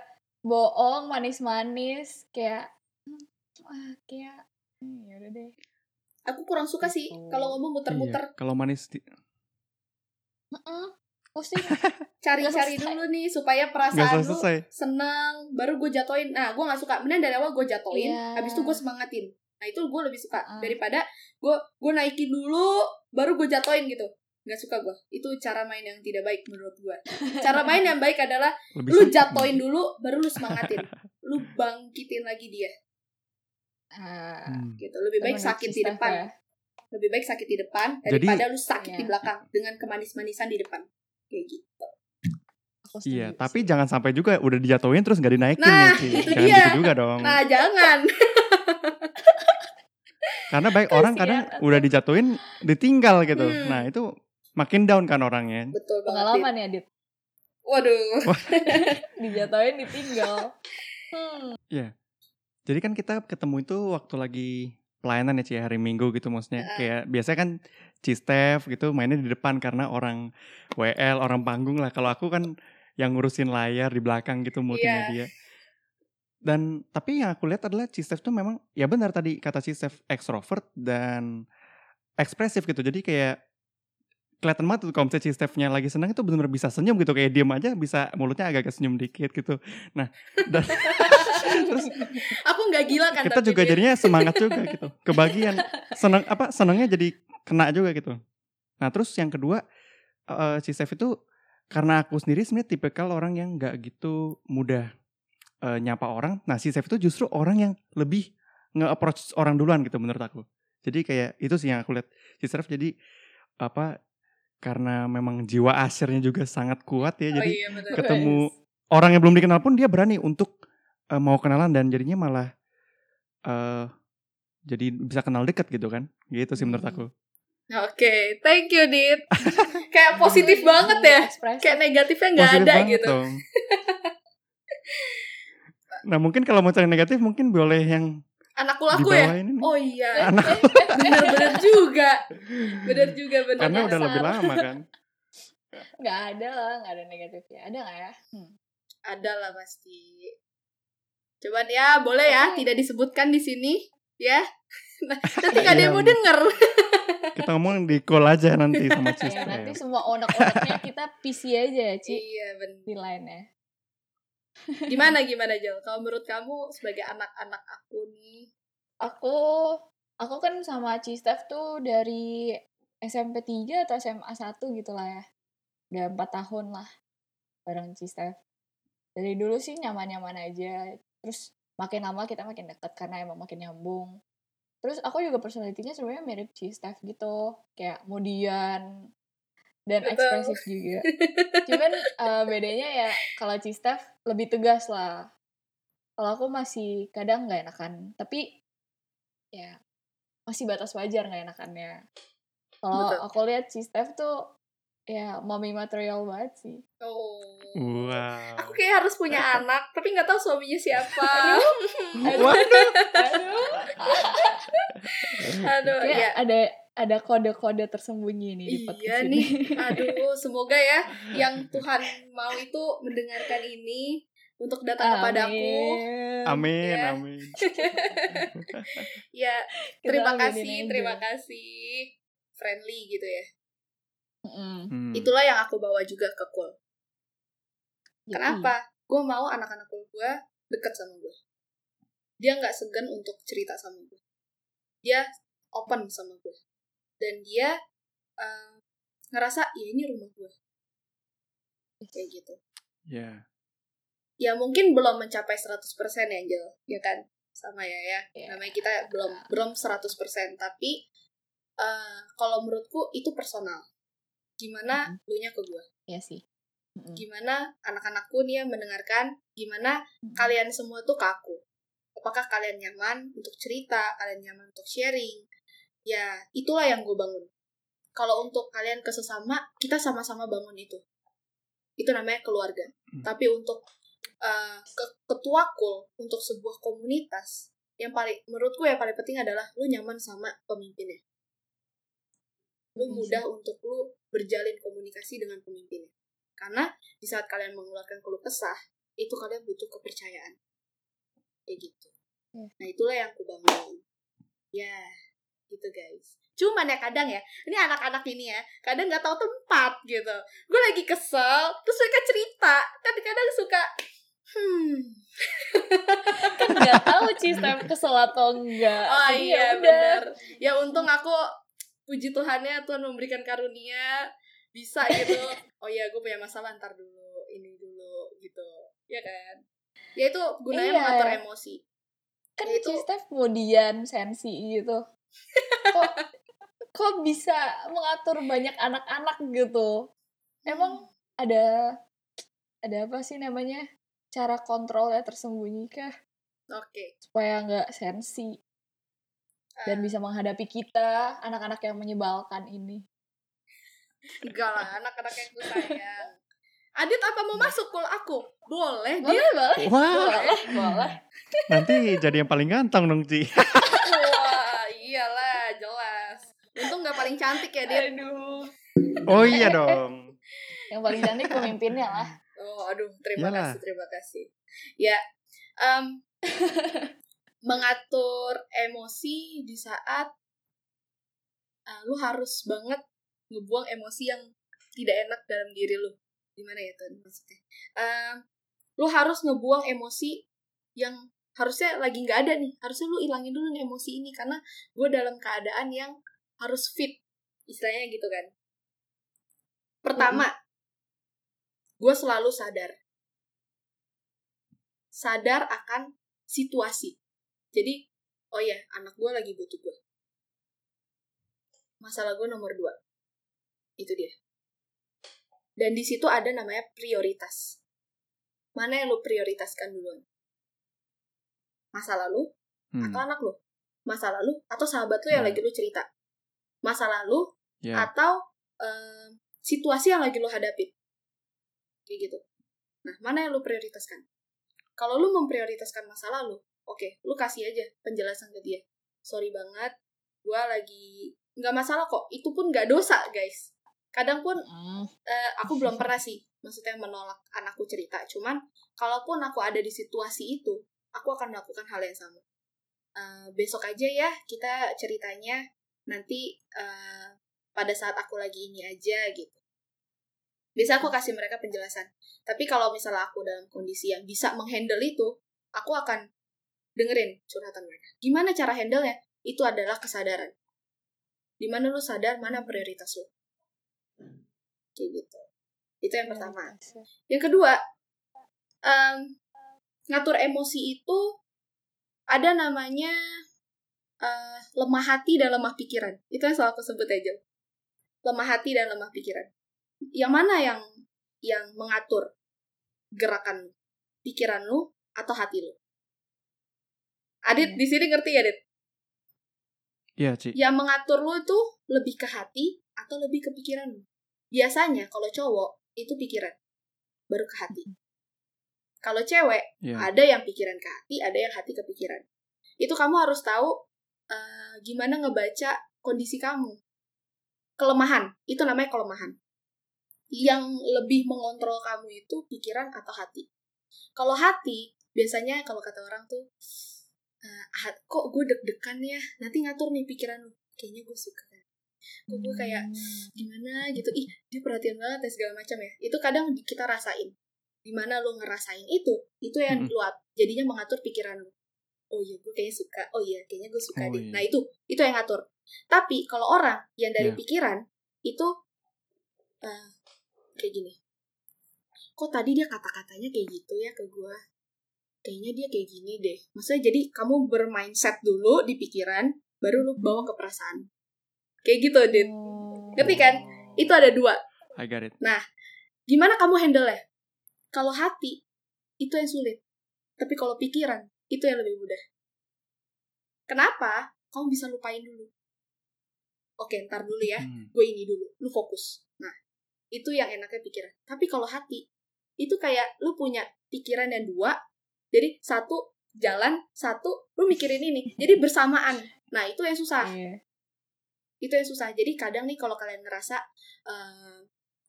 bohong manis-manis kayak hmm, ah, kayak hmm, ya udah deh. aku kurang suka sih Gitu. kalau ngomong muter-muter Iya, Kalau manis di- Heeh. Pusing. cari-cari dulu nih supaya perasaan lu seneng baru gue jatoin nah gue nggak suka mending dari awal gue jatoin Iya. habis itu gue semangatin nah itu gue lebih suka Ah. daripada gue gue naikin dulu baru gue jatoin gitu nggak suka gue itu cara main yang tidak baik menurut gue cara main yang baik adalah Lebih lu jatoin dulu baru lu semangatin lu bangkitin lagi dia Ah, Hmm. gitu lebih baik menurut sakit di depan ya. lebih baik sakit di depan Jadi- daripada lu sakit di Iya. belakang dengan kemanis-manisan di depan kayak gitu Iya, sih. tapi jangan sampai juga udah dijatuhin terus nggak dinaikin Nah, nih, Ci. itu Jangan dia. gitu juga dong. nah jangan Karena baik orang kadang Kasihan udah dijatuhin ditinggal gitu. Hmm. Nah, itu makin down kan orangnya. betul banget pengalaman ya, Dit. waduh Dijatuhin ditinggal. Hmm. Jadi kan kita ketemu itu waktu lagi pelayanan ya Ci, hari Minggu gitu maksudnya. Heeh. Kayak biasanya kan Cistef gitu mainnya di depan karena orang WL, orang panggung lah. Kalau aku kan yang ngurusin layar di belakang gitu Iya. multimedia. Dan tapi yang aku lihat adalah Cistef tuh memang ya benar tadi kata Cistef ekstrovert dan ekspresif gitu. Jadi kayak kelihatan banget tuh kalau misalnya Cistefnya lagi senang itu benar-benar bisa senyum gitu. Kayak diem aja bisa mulutnya agak-agak senyum dikit gitu. Nah, dan terus aku nggak gila kan kita juga Dit. jadinya semangat juga gitu. Kebagian. Seneng apa senengnya jadi kena juga gitu. Nah terus yang kedua eh, si Chef itu karena aku sendiri sebenarnya tipikal orang yang nggak gitu mudah eh, nyapa orang. Nah si Chef itu justru orang yang lebih nge-approach orang duluan gitu menurut aku. Jadi kayak itu sih yang aku lihat. Si Chef jadi apa karena memang jiwa asirnya juga sangat kuat ya oh, jadi iya, betul. ketemu orang yang belum dikenal pun dia berani untuk eh, mau kenalan dan jadinya malah eh jadi bisa kenal deket gitu kan gitu sih menurut Hmm. aku Oke, thank you, Dit. Kayak positif banget ya. Kayak negatifnya nggak ada banget gitu. nah mungkin kalau mau cari negatif mungkin boleh yang Anakku di laku ya? ini nih. Oh iya, anak bener-bener juga. Bener juga, bener. karena udah lebih lama kan Nggak ada lah, nggak ada negatifnya. Ada nggak ya? Hmm. Ada lah pasti. Cuman ya, boleh ya, Tapi- tidak disebutkan di sini. Ya. Nah, nanti nggak ada yang mau Iya. denger. kita ngomong di call aja nanti sama Ya, Cista nanti ya. semua onak-onaknya kita PC aja ya, Ci. Iya, bener. Di line ya. Gimana, gimana, Jel? Kalau menurut kamu sebagai anak-anak aku nih, Aku aku kan sama Cistef tuh dari SMP 3 atau SMA 1 gitu lah ya. Udah 4 tahun lah bareng Cistef. Dari dulu sih nyaman-nyaman aja. Terus makin lama kita makin deket karena emang makin nyambung. Terus aku juga personalitinya sebenarnya mirip Cistef gitu. Kayak kemudian dan Betul. ekspresif juga. Cuman uh, bedanya ya kalau Cistef lebih tegas lah. Kalau aku masih kadang nggak enakan, tapi ya masih batas wajar nggak enakannya. Kalau aku lihat Cistef tuh ya mommy material banget sih. Oh. Wow. Aku kayak harus punya anak, tapi nggak tahu suaminya siapa. Aduh, aduh. Aduh, Kayak ya. ada ada kode-kode tersembunyi nih di Iya podcast nih, ini. aduh, semoga ya yang Tuhan mau itu mendengarkan ini untuk datang kepadaku. Amin, Ya. amin. Ya, Kita terima aminin kasih, aja. terima kasih, friendly gitu ya. Hmm. Itulah yang aku bawa juga ke Kul. Kenapa? Gue mau anak-anak Kul gue deket sama gue. Dia nggak segan untuk cerita sama gue. Dia open sama gue. Dan dia eh, ngerasa, ya ini rumah gue. Kayak gitu. Ya. ya mungkin belum mencapai 100% ya Angel ya kan sama ya ya Iya. namanya kita belum belum 100% tapi eh, kalau menurutku itu personal gimana Mhm. lu nya ke gua Iya sih. Mm-mm. gimana anak-anakku nih yang mendengarkan gimana Mm. kalian semua tuh ke aku apakah kalian nyaman untuk cerita kalian nyaman untuk sharing ya itulah yang gue bangun. Kalau untuk kalian ke sesama kita sama-sama bangun itu. Itu namanya keluarga. Hmm. tapi untuk uh, ke- ketua kul untuk sebuah komunitas yang paling menurutku yang paling penting adalah lu nyaman sama pemimpinnya. Lu sih. mudah untuk lu berjalin komunikasi dengan pemimpinnya. Karena di saat kalian mengeluarkan keluh kesah itu kalian butuh kepercayaan. Kayak gitu. Iya. nah itulah yang aku bangun. Ya gitu guys. Cuman ya kadang ya ini anak-anak ini ya kadang nggak tahu tempat gitu. Gue lagi kesel terus mereka cerita. Kadang-kadang suka hmm. Kan nggak tahu Cistef kesel atau enggak. oh Jadi ya iya udah. benar ya untung aku puji Tuhannya Tuhan memberikan karunia. Bisa gitu. Oh ya gue punya masalah ntar dulu ini dulu gitu. Ya kan? Ya itu gunanya Iya. mengatur emosi. Kan Ya itu- Cistef kemudian sensi gitu. Kok kok bisa mengatur banyak anak-anak gitu? Emang ada ada apa sih namanya? Cara kontrolnya tersembunyi kah? oke Supaya nggak sensi dan Ah, bisa menghadapi kita, anak-anak yang menyebalkan ini. enggak lah anak-anak yang ku sayang Adit apa mau masuk kul aku boleh dia Boleh, boleh. Wah, Boleh, boleh. nanti jadi yang paling ganteng dong, Ci. wah iyalah jelas untung nggak paling cantik ya dia Aduh. Oh iya dong. Yang paling cantik pemimpinnya lah. Oh, aduh, terima Iyalah. kasih, terima kasih. Ya, em, mengatur emosi di saat eh, lu harus banget ngebuang emosi yang tidak enak dalam diri lu. Gimana ya tuh maksudnya? Em, lu harus ngebuang emosi yang harusnya lagi nggak ada nih. Harusnya lu ilangin dulu nih emosi ini karena gue dalam keadaan yang harus fit, istilahnya gitu kan. Pertama, gue selalu sadar. Sadar akan situasi. Jadi, oh ya, anak gue lagi butuh gue. Masalah gue nomor dua. Itu dia. Dan di situ ada namanya prioritas. Mana yang lu prioritaskan duluan? Masa lalu Hmm, atau anak lu? Masa lalu atau sahabat lu yang Hmm. lagi lu cerita? Masa lalu ya. atau em, situasi yang lagi lo hadapi. Kayak gitu. Nah mana yang lo prioritaskan? Kalau lo memprioritaskan masa lalu oke lo kasih aja penjelasan ke dia. Sorry banget gue lagi nggak masalah kok itu pun nggak dosa guys. Kadang pun Mm. eh, aku belum pernah sih maksudnya menolak anakku cerita. Cuman kalaupun aku ada di situasi itu aku akan melakukan hal yang sama. Eh, besok aja ya kita ceritanya nanti eh, pada saat aku lagi ini aja gitu. Biasa aku kasih mereka penjelasan. Tapi kalau misalnya aku dalam kondisi yang bisa menghandle itu aku akan dengerin curhatan mereka. Gimana cara handle nya itu adalah kesadaran. Di mana lu sadar mana prioritas lu. Kayak gitu. Itu yang pertama. yang kedua em, ngatur emosi itu ada namanya eh, lemah hati dan lemah pikiran itu yang selalu aku sebut aja lemah hati dan lemah pikiran yang mana yang yang mengatur gerakan pikiran lu atau hati lu? Adit Iya. di sini ngerti ya, Adit? Iya, Ci. Yang mengatur lu tuh lebih ke hati atau lebih ke pikiran lu? Biasanya kalau cowok itu pikiran, baru ke hati. Kalau cewek Iya. ada yang pikiran ke hati, ada yang hati ke pikiran. Itu kamu harus tahu eh, gimana ngebaca kondisi kamu. Kelemahan, itu namanya kelemahan. Yang lebih mengontrol kamu itu pikiran atau hati. Kalau hati, biasanya kalau kata orang tuh, "Ah, kok gue deg-degan ya, nanti ngatur nih pikiran lu. Kayaknya gue suka. Kok gue kayak, Hmm. gimana gitu ih dia perhatian banget ya segala macam ya itu kadang kita rasain di mana lo ngerasain itu itu yang Mm-mm. lu jadinya mengatur pikiran lu oh iya gue kayaknya suka oh iya kayaknya gue suka Oh, deh iya. nah itu itu yang ngatur tapi kalau orang yang dari Iya. pikiran itu eh, kayak gini kok tadi dia kata-katanya kayak gitu ya ke gue kayaknya dia kayak gini deh maksudnya jadi kamu bermindset dulu di pikiran baru lu bawa ke perasaan kayak gitu Dit Oh. Ngerti kan? itu ada dua I got it. gimana kamu handle ya? Kalau hati, itu yang sulit. Tapi kalau pikiran, itu yang lebih mudah. Kenapa? Kamu bisa lupain dulu. Oke, ntar dulu ya. Hmm. Gue ini dulu. Lu fokus. Nah, itu yang enaknya pikiran. Tapi kalau hati, itu kayak lu punya pikiran yang dua. Jadi, satu jalan, satu lu mikirin ini. Jadi bersamaan. Nah, itu yang susah Iya. itu yang susah jadi kadang nih kalau kalian ngerasa eh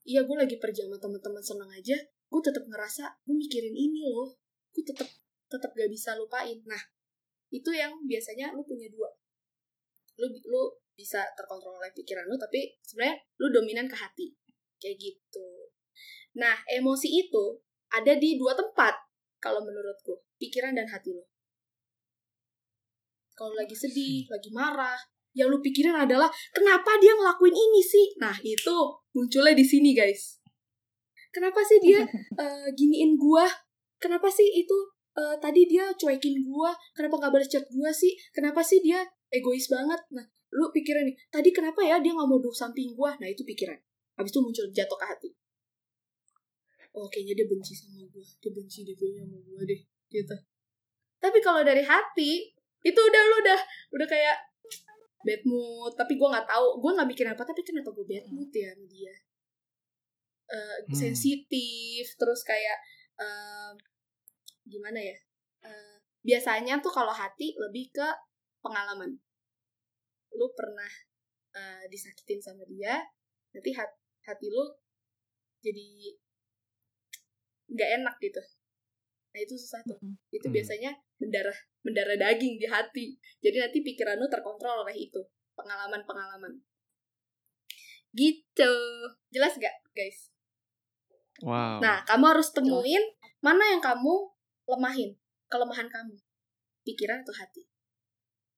iya gue lagi pergi sama teman-teman seneng aja gue tetap ngerasa gue mikirin ini loh gue tetap tetap gak bisa lupain. Nah itu yang biasanya lu punya dua. Lu lu bisa terkontrol oleh pikiran lu tapi sebenarnya lu dominan ke hati. Kayak gitu. Nah emosi itu ada di dua tempat kalau menurutku pikiran dan hati lu. Kalau lagi sedih lagi marah yang lu pikirin adalah kenapa dia ngelakuin ini sih? Nah itu munculnya di sini guys. Kenapa sih dia eh, giniin gua? Kenapa sih itu eh, tadi dia cuekin gua kenapa nggak balas chat gua sih? Kenapa sih dia egois banget? Nah lu pikiran nih tadi kenapa ya dia nggak mau duduk samping gua? Nah itu pikiran. Habis itu muncul jatuh ke hati. Oh kayaknya dia benci sama gua. Dia benci deh kayaknya sama gua deh gitu. Tapi kalau dari hati itu udah lu udah udah kayak bad mood. Tapi gue nggak tahu gue nggak mikirin apa tapi kenapa gue bad mood ya sama dia? Eh, Hmm. sensitif terus kayak eh, gimana ya? Eh, biasanya tuh kalau hati lebih ke pengalaman. Lu pernah eh, disakitin sama dia nanti hat- hati lu jadi nggak enak gitu. Nah itu susah tuh. Itu Hmm. biasanya mendarah mendarah daging di hati. Jadi nanti pikiran lu terkontrol oleh itu pengalaman-pengalaman. Gitu. Jelas gak guys? Wow. nah kamu harus temuin mana yang kamu lemahin kelemahan kamu. Pikiran atau hati?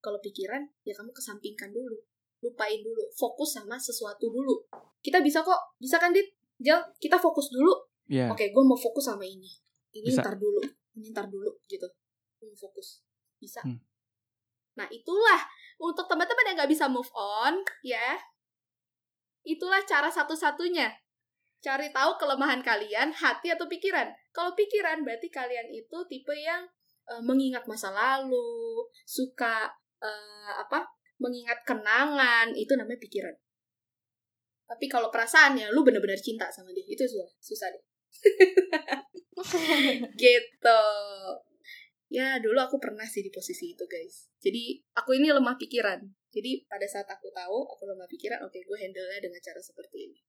Kalau pikiran ya kamu kesampingkan dulu. Lupain dulu. Fokus sama sesuatu dulu. Kita bisa kok. Bisa kan dit? Jel kita fokus dulu. Iya. oke gue mau fokus sama ini. Ini Bisa. ntar dulu. Ini ntar dulu gitu. Mau fokus. Bisa. Hmm. nah itulah. Untuk teman-teman yang nggak bisa move on ya. Itulah cara satu-satunya cari tahu kelemahan kalian hati atau pikiran. Kalau pikiran berarti kalian itu tipe yang eh, mengingat masa lalu suka eh, apa mengingat kenangan itu namanya pikiran. Tapi kalau perasaan ya lu bener-bener cinta sama dia. Itu susah susah deh. Gitu. Ya dulu aku pernah sih di posisi itu guys. Jadi aku ini lemah pikiran. Jadi pada saat aku tahu aku lemah pikiran oke gue handle nya dengan cara seperti ini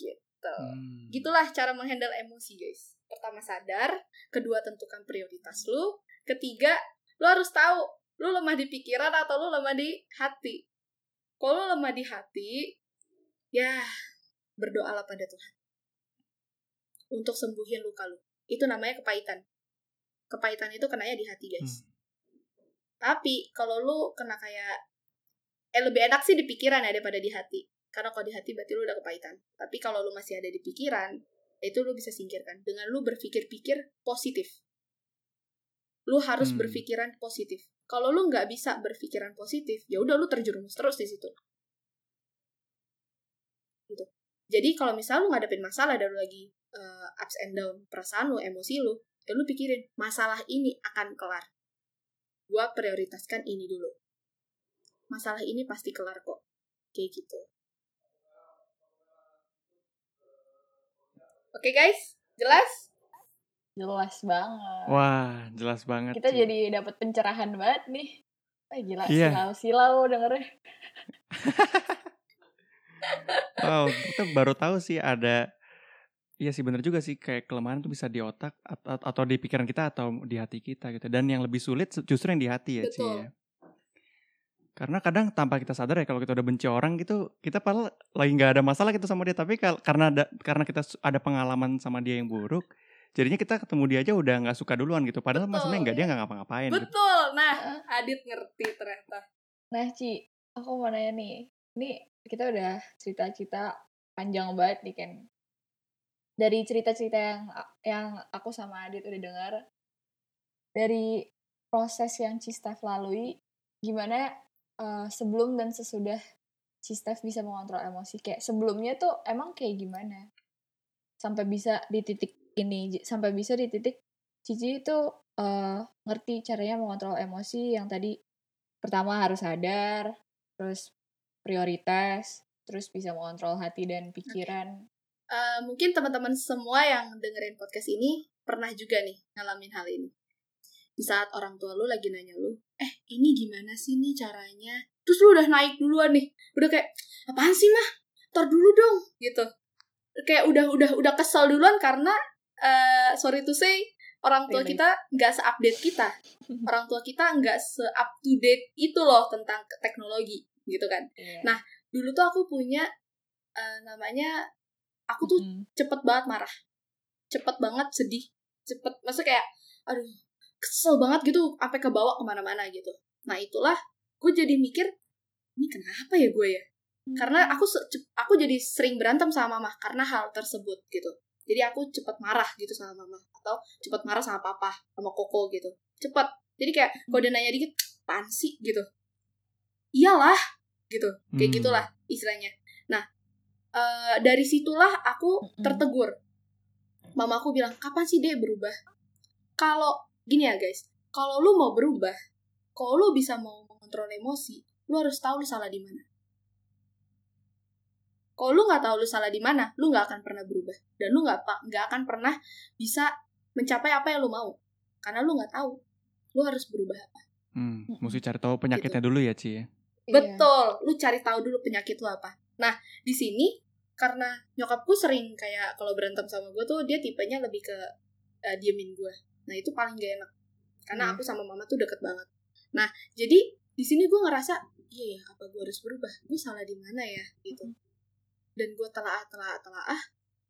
gitu. Hmm. gitulah cara menghandle emosi guys. Pertama sadar kedua tentukan prioritas lu ketiga lu harus tahu lu lemah di pikiran atau lu lemah di hati. Kalau lu lemah di hati ya berdoalah pada Tuhan. Untuk sembuhin luka lu. Itu namanya kepahitan. Kepahitan itu kenanya di hati guys. Tapi kalau lu kena kayak eh lebih enak sih di pikiran ya daripada di hati karena kalau di hati berarti lu udah kepahitan. Tapi kalau lu masih ada di pikiran itu lu bisa singkirkan dengan lu berpikir-pikir positif. Lu harus Hmm. berpikiran positif. Kalau lu nggak bisa berpikiran positif ya udah lu terjerumus terus di situ. Gitu. Jadi kalau misalnya lu ngadepin masalah dan lu lagi uh, ups and down perasaan lu emosi lu ya lu pikirin masalah ini akan kelar. Gua prioritaskan ini dulu. Masalah ini pasti kelar kok. Kayak gitu oke okay, guys jelas jelas banget wah jelas banget kita sih. jadi dapat pencerahan banget nih Eh gila, Iya. silau-silau dengernya. wow kita baru tahu sih ada Iya sih bener juga sih kayak kelemahan tuh bisa di otak atau, atau di pikiran kita atau di hati kita gitu dan yang lebih sulit justru yang di hati ya Ci Betul. ya. Karena kadang tanpa kita sadar ya kalau kita udah benci orang gitu kita padahal lagi nggak ada masalah gitu sama dia tapi karena ada karena kita ada pengalaman sama dia yang buruk jadinya kita ketemu dia aja udah nggak suka duluan gitu padahal Betul. maksudnya nggak dia nggak ngapa-ngapain gitu. betul nah Adit ngerti ternyata Nah, Ci, aku mau nanya nih. Ini kita udah cerita-cerita panjang banget nih, Ken. Dari cerita-cerita yang yang aku sama Adit udah dengar, dari proses yang Cistef lalui, gimana eh, sebelum dan sesudah Cistef bisa mengontrol emosi? Kayak sebelumnya tuh emang kayak gimana? Sampai bisa di titik ini, sampai bisa di titik Cici itu eh, ngerti caranya mengontrol emosi yang tadi pertama harus sadar, terus prioritas, terus bisa mengontrol hati dan pikiran. Eh, mungkin teman-teman semua yang dengerin podcast ini pernah juga nih ngalamin hal ini. Di saat orang tua lu lagi nanya lu, eh ini gimana sih nih caranya? Terus lu udah naik duluan nih, udah kayak apaan sih mah? Tar dulu dong, gitu. Kayak udah udah udah kesel duluan karena eh sorry to say orang tua kita nggak se-update kita. Orang tua kita nggak se-up to date itu loh tentang teknologi, gitu kan. Iya. Nah, Dulu tuh aku punya eh, namanya aku tuh Mm. cepet banget marah cepet banget sedih cepet maksudnya kayak aduh kesel banget gitu sampai kebawa ke mana-mana gitu. Nah itulah gue jadi mikir ini kenapa ya gue ya? Karena aku aku jadi sering berantem sama mama karena hal tersebut gitu. Jadi aku cepet marah gitu sama mama atau cepet marah sama papa sama koko gitu. Cepet. Jadi kayak kalau dia nanya dikit apaan sih? gitu. Iyalah gitu. Kayak Hmm. gitulah istilahnya. Nah eh, dari situlah aku Mm-mm. tertegur. Mamaku bilang kapan sih deh berubah? Kalau gini ya guys kalau lu mau berubah kalau lu bisa mau mengontrol emosi lu harus tahu lu salah di mana kalau lu nggak tahu lu salah di mana lu nggak akan pernah berubah dan lu nggak nggak akan pernah bisa mencapai apa yang lu mau karena lu nggak tahu lu harus berubah apa Hmm, mesti cari tahu penyakitnya dulu ya Ci ya. Iya. Betul, lu cari tahu dulu penyakit lu apa. Nah, di sini karena nyokapku sering kayak kalau berantem sama gue tuh dia tipenya lebih ke eh, diemin gue. Nah, itu paling gak enak. Karena Iya. aku sama mama tuh deket banget. Nah, jadi di sini gue ngerasa, iya ya, apa gue harus berubah? Gue salah di mana ya? Gitu. Dan gue telah telah telah ah,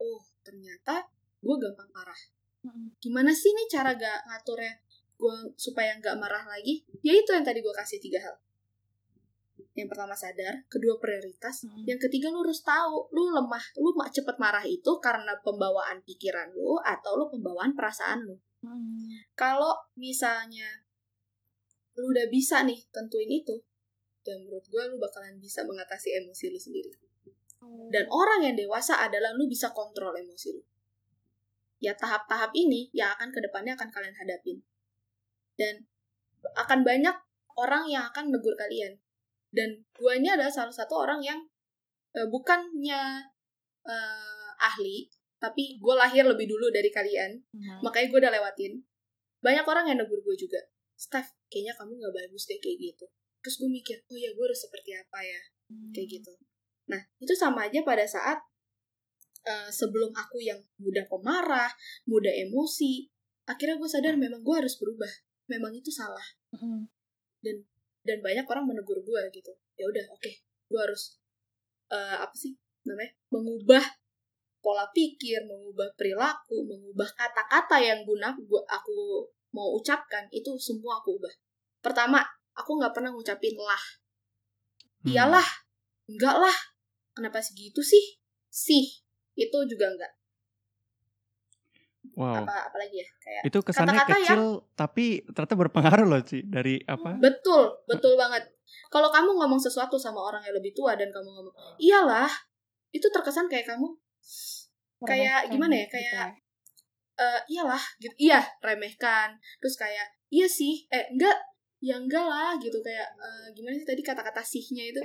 oh ternyata gue gampang marah. Mm-mm. Gimana sih nih cara gak ngaturnya gue supaya nggak marah lagi? Ya itu yang tadi gue kasih tiga hal yang pertama sadar, kedua prioritas, Mm. yang ketiga lu harus tahu lu lemah, lu cepet marah itu karena pembawaan pikiran lu atau lu pembawaan perasaan lu. Mm. Kalau misalnya lu udah bisa nih tentuin itu, dan menurut gue lu bakalan bisa mengatasi emosi lu sendiri. Dan orang yang dewasa adalah lu bisa kontrol emosi lu. Ya tahap-tahap ini yang akan ke depannya akan kalian hadapin. Dan akan banyak orang yang akan negur kalian. Dan guanya adalah salah satu orang yang eh, bukannya eh, ahli, tapi gue lahir lebih dulu dari kalian. Mm. Makanya gue udah lewatin. Banyak orang yang negur gue juga. Steph, kayaknya kamu gak bagus deh kayak gitu. Terus gue mikir, oh ya gue harus seperti apa ya kayak gitu. Nah, itu sama aja pada saat eh, sebelum aku yang mudah pemarah, mudah emosi, akhirnya gue sadar memang gue harus berubah. Memang itu salah Mm-mm. dan banyak orang menegur gue gitu. Ya udah, oke, gue harus eh, apa sih namanya? Mengubah pola pikir, mengubah perilaku, mengubah kata-kata yang guna gua aku mau ucapkan itu semua aku ubah. Pertama, aku nggak pernah ngucapin lah Hmm. iyalah enggak lah kenapa segitu sih sih itu juga enggak Wow. apa apalagi ya kayak Itu kesannya Kata-kata kecil tapi ternyata berpengaruh loh Ci dari apa? betul betul banget kalau kamu ngomong sesuatu sama orang yang lebih tua dan kamu ngomong iyalah itu terkesan kayak kamu Kayak gimana ya, gitu kayak eh iyalah gitu iya remehkan. Terus kayak iya sih eh enggak ya enggak lah gitu kayak eh, gimana sih tadi kata-kata sihnya itu?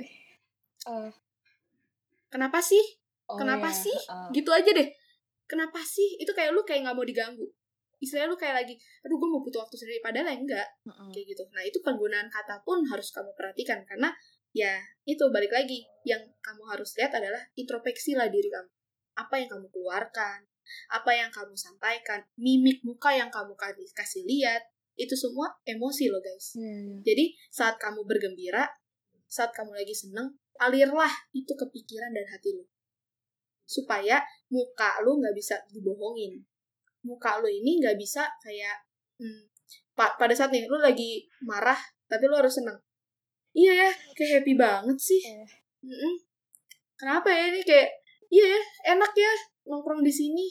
Eh, kenapa sih? Oh kenapa iya, sih? heeh. gitu aja deh. Kenapa sih? Itu kayak lu kayak nggak mau diganggu. Istilahnya lu kayak lagi aduh gue mau butuh waktu sendiri padahal ya enggak. Heeh. kayak gitu. Nah itu penggunaan kata pun harus kamu perhatikan karena ya itu balik lagi yang kamu harus lihat adalah introspeksi lah diri kamu apa yang kamu keluarkan apa yang kamu sampaikan mimik muka yang kamu kasih lihat itu semua emosi loh guys iya. jadi saat kamu bergembira saat kamu lagi seneng alirlah itu ke pikiran dan hati lu supaya muka lu nggak bisa dibohongin muka lu ini nggak bisa kayak hmm, pa- pada saat nih lu lagi marah tapi lu harus seneng iya ya kayak happy banget sih Iya. Mm-mm. kenapa ya ini kayak iya ya enak ya nongkrong di sini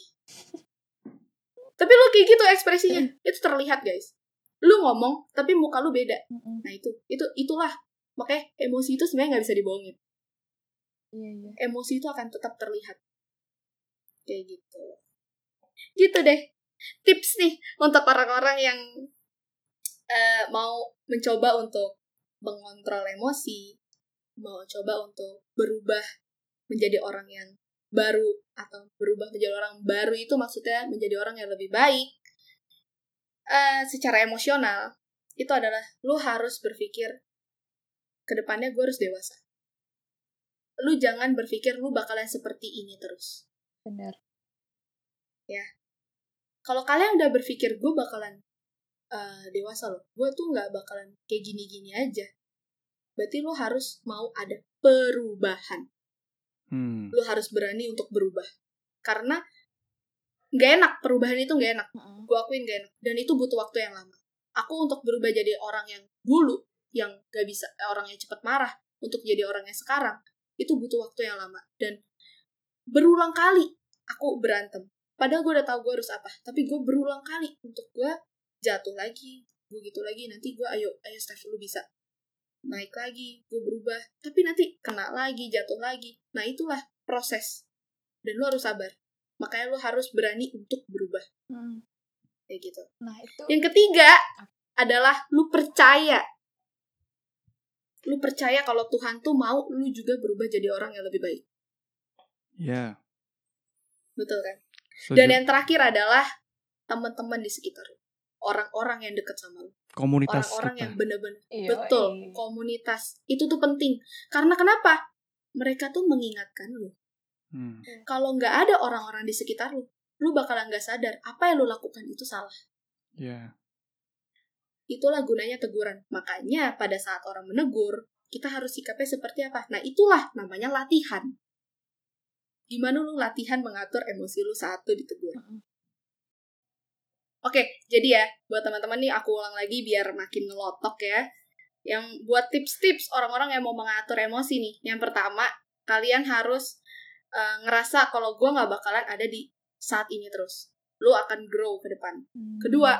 tapi lu kayak gitu ekspresinya itu terlihat guys lu ngomong tapi muka lu beda. Nah itu, itu itulah makanya emosi itu sebenarnya nggak bisa dibohongin. Iya, iya. Emosi itu akan tetap terlihat. Kayak gitu. Gitu deh. Tips nih untuk orang-orang yang eh, mau mencoba untuk mengontrol emosi, mau coba untuk berubah menjadi orang yang baru atau berubah menjadi orang baru itu maksudnya menjadi orang yang lebih baik eh, secara emosional itu adalah lu harus berpikir ke depannya gue harus dewasa. Lu jangan berpikir lu bakalan seperti ini terus. Benar. Kalau kalian udah berpikir gue bakalan eh, dewasa loh, gue tuh nggak bakalan kayak gini-gini aja. Berarti lu harus mau ada perubahan. Hmm. Lu harus berani untuk berubah. Karena nggak enak, perubahan itu nggak enak. Heeh. gue akuin gak enak dan itu butuh waktu yang lama aku untuk berubah jadi orang yang dulu yang gak bisa eh, orang yang cepat marah untuk jadi orang yang sekarang itu butuh waktu yang lama dan berulang kali aku berantem padahal gue udah tahu gue harus apa tapi gue berulang kali untuk gue jatuh lagi gue gitu lagi nanti gue ayo ayo Steph lu bisa naik lagi gue berubah tapi nanti kena lagi jatuh lagi nah itulah proses dan lu harus sabar makanya lu harus berani untuk berubah Mm. kayak gitu Nah, itu yang ketiga adalah lu percaya. Lu percaya kalau Tuhan tuh mau lu juga berubah jadi orang yang lebih baik. Ya. Betul kan? Dan yang terakhir adalah teman-teman di sekitar lu. Orang-orang yang deket sama lu. komunitas Orang-orang yang bener-bener Iya, betul, iya. komunitas. Itu tuh penting. Karena kenapa? Mereka tuh mengingatkan lu. Hmm. Kalau nggak ada orang-orang di sekitar lu, lu bakalan nggak sadar apa yang lu lakukan itu salah. Ya. Itulah gunanya teguran. Makanya pada saat orang menegur, kita harus sikapnya seperti apa? Nah, itulah namanya latihan. Gimana lu latihan mengatur emosi lu saat lu ditegur. Oke, jadi ya, buat teman-teman nih aku ulang lagi biar makin ngelotok ya. Yang buat tips-tips orang-orang yang mau mengatur emosi nih. Yang pertama, kalian harus eh, ngerasa kalau gue nggak bakalan ada di saat ini terus. Lu akan grow ke depan. Mm. Kedua,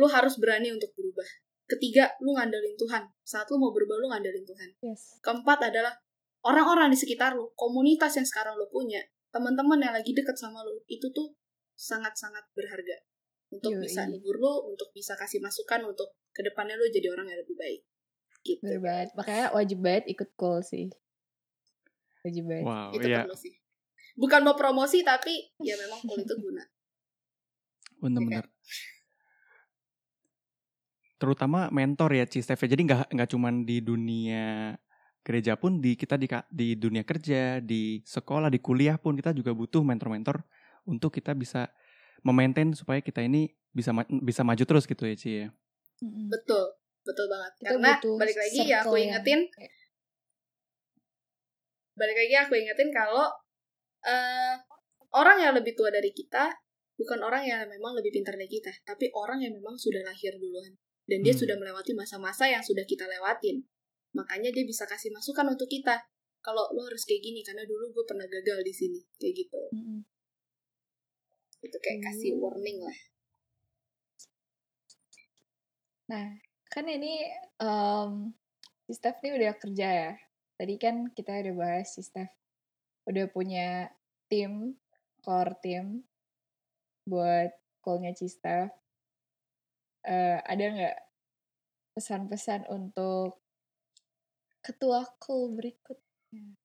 lu harus berani untuk berubah. Ketiga, lu ngandelin Tuhan. Saat lu mau berubah, lu ngandelin Tuhan. Yes. Keempat adalah orang-orang di sekitar lu, komunitas yang sekarang lu punya, teman-teman yang lagi deket sama lu, itu tuh sangat-sangat berharga. Untuk Yoi. bisa negur lu, untuk bisa kasih masukan, untuk ke depannya lu jadi orang yang lebih baik. Gitu. Bener banget. Makanya wajib banget ikut call sih. Wajib banget. Wow, Itu iya. perlu sih. Bukan mau promosi, tapi ya memang kul itu guna. Bener-bener. Terutama mentor ya Ci Steph. Jadi nggak nggak cuman di dunia gereja pun di kita di di dunia kerja, di sekolah, di kuliah pun kita juga butuh mentor-mentor untuk kita bisa memaintain supaya kita ini bisa ma- bisa maju terus gitu ya Ci ya. Betul, betul banget. Kita Karena butuh balik lagi ya aku ingetin, kayak- balik lagi aku ingetin kalau eh, orang yang lebih tua dari kita bukan orang yang memang lebih pintar dari kita, tapi orang yang memang sudah lahir duluan dan dia Hmm. sudah melewati masa-masa yang sudah kita lewatin. Makanya dia bisa kasih masukan untuk kita. Kalau lo harus kayak gini karena dulu gue pernah gagal di sini, kayak gitu. Mm-mm. Itu kayak kasih Hmm. warning lah. Nah, kan ini em si Steph nih udah kerja ya. Tadi kan kita udah bahas si Steph udah punya tim, core tim buat call-nya Cistef. Eh, ada nggak pesan-pesan untuk ketua call berikutnya?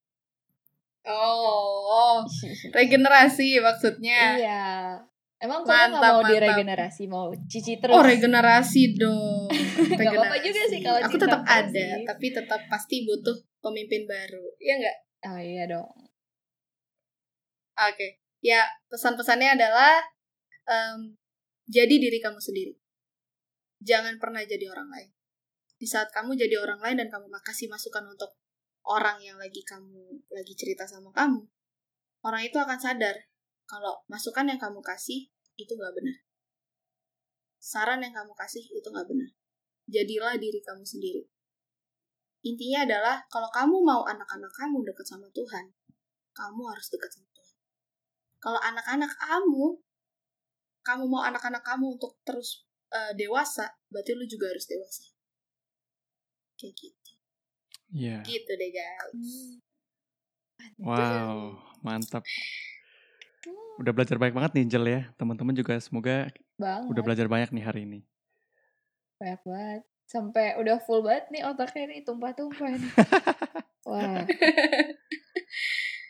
Oh, regenerasi maksudnya. iya. Emang kamu nggak mau mantap. diregenerasi, mau cici terus? Oh, regenerasi dong. Nggak apa-apa juga sih kalau Aku tetap ada, sih. tapi tetap pasti butuh pemimpin baru. Iya nggak? Oh iya dong. Oke. Ya, pesan-pesannya adalah em, jadi diri kamu sendiri. Jangan pernah jadi orang lain. Di saat kamu jadi orang lain dan kamu makasih masukan untuk orang yang lagi kamu lagi cerita sama kamu, orang itu akan sadar kalau masukan yang kamu kasih itu nggak benar. Saran yang kamu kasih itu nggak benar. Jadilah diri kamu sendiri. Intinya adalah kalau kamu mau anak-anak kamu dekat sama Tuhan, kamu harus dekat sama Tuhan. Kalau anak-anak kamu, kamu mau anak-anak kamu untuk terus eh, dewasa, berarti lu juga harus dewasa. Kayak gitu. Iya. Gitu deh guys. Hmm. Wow, mantap. Udah belajar banyak banget nih Jel ya. Teman-teman juga semoga Banget. udah belajar banyak nih hari ini. Banyak banget. Sampai udah full banget nih otaknya nih tumpah-tumpah nih. Wah.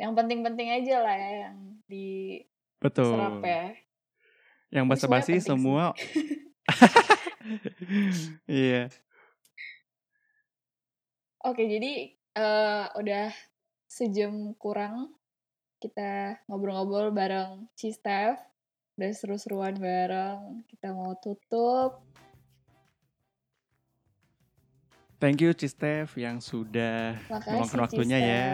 yang penting-penting aja lah ya yang diserap Betul. ya. Yang basa-basi semua. Iya. Oke, jadi eh, udah sejam kurang kita ngobrol-ngobrol bareng Cistef. Udah seru-seruan bareng. Kita mau tutup. Thank you Cistef yang sudah meluangkan waktunya ya.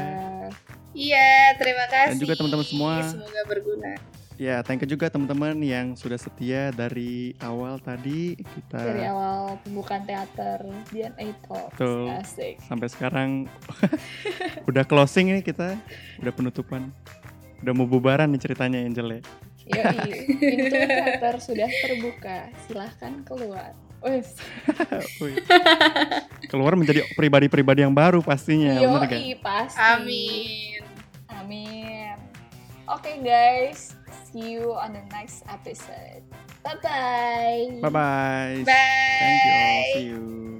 Cistef. Iya, terima kasih. Dan juga teman-teman semua. Semoga berguna. Ya, thank you juga teman-teman yang sudah setia dari awal tadi kita Dari awal pembukaan teater DNA Talks. Betul. Asik. sampai sekarang udah closing nih kita, udah penutupan. Udah mau bubaran nih ceritanya Angel ya. Yoi, pintu teater sudah terbuka. Silahkan keluar. Wes. Keluar menjadi pribadi-pribadi yang baru pastinya, bener kan? Yoi, pasti. Amin. Amin. Oke guys, see you on the next episode. Bye bye. Bye bye. Bye. Thank you all. See you.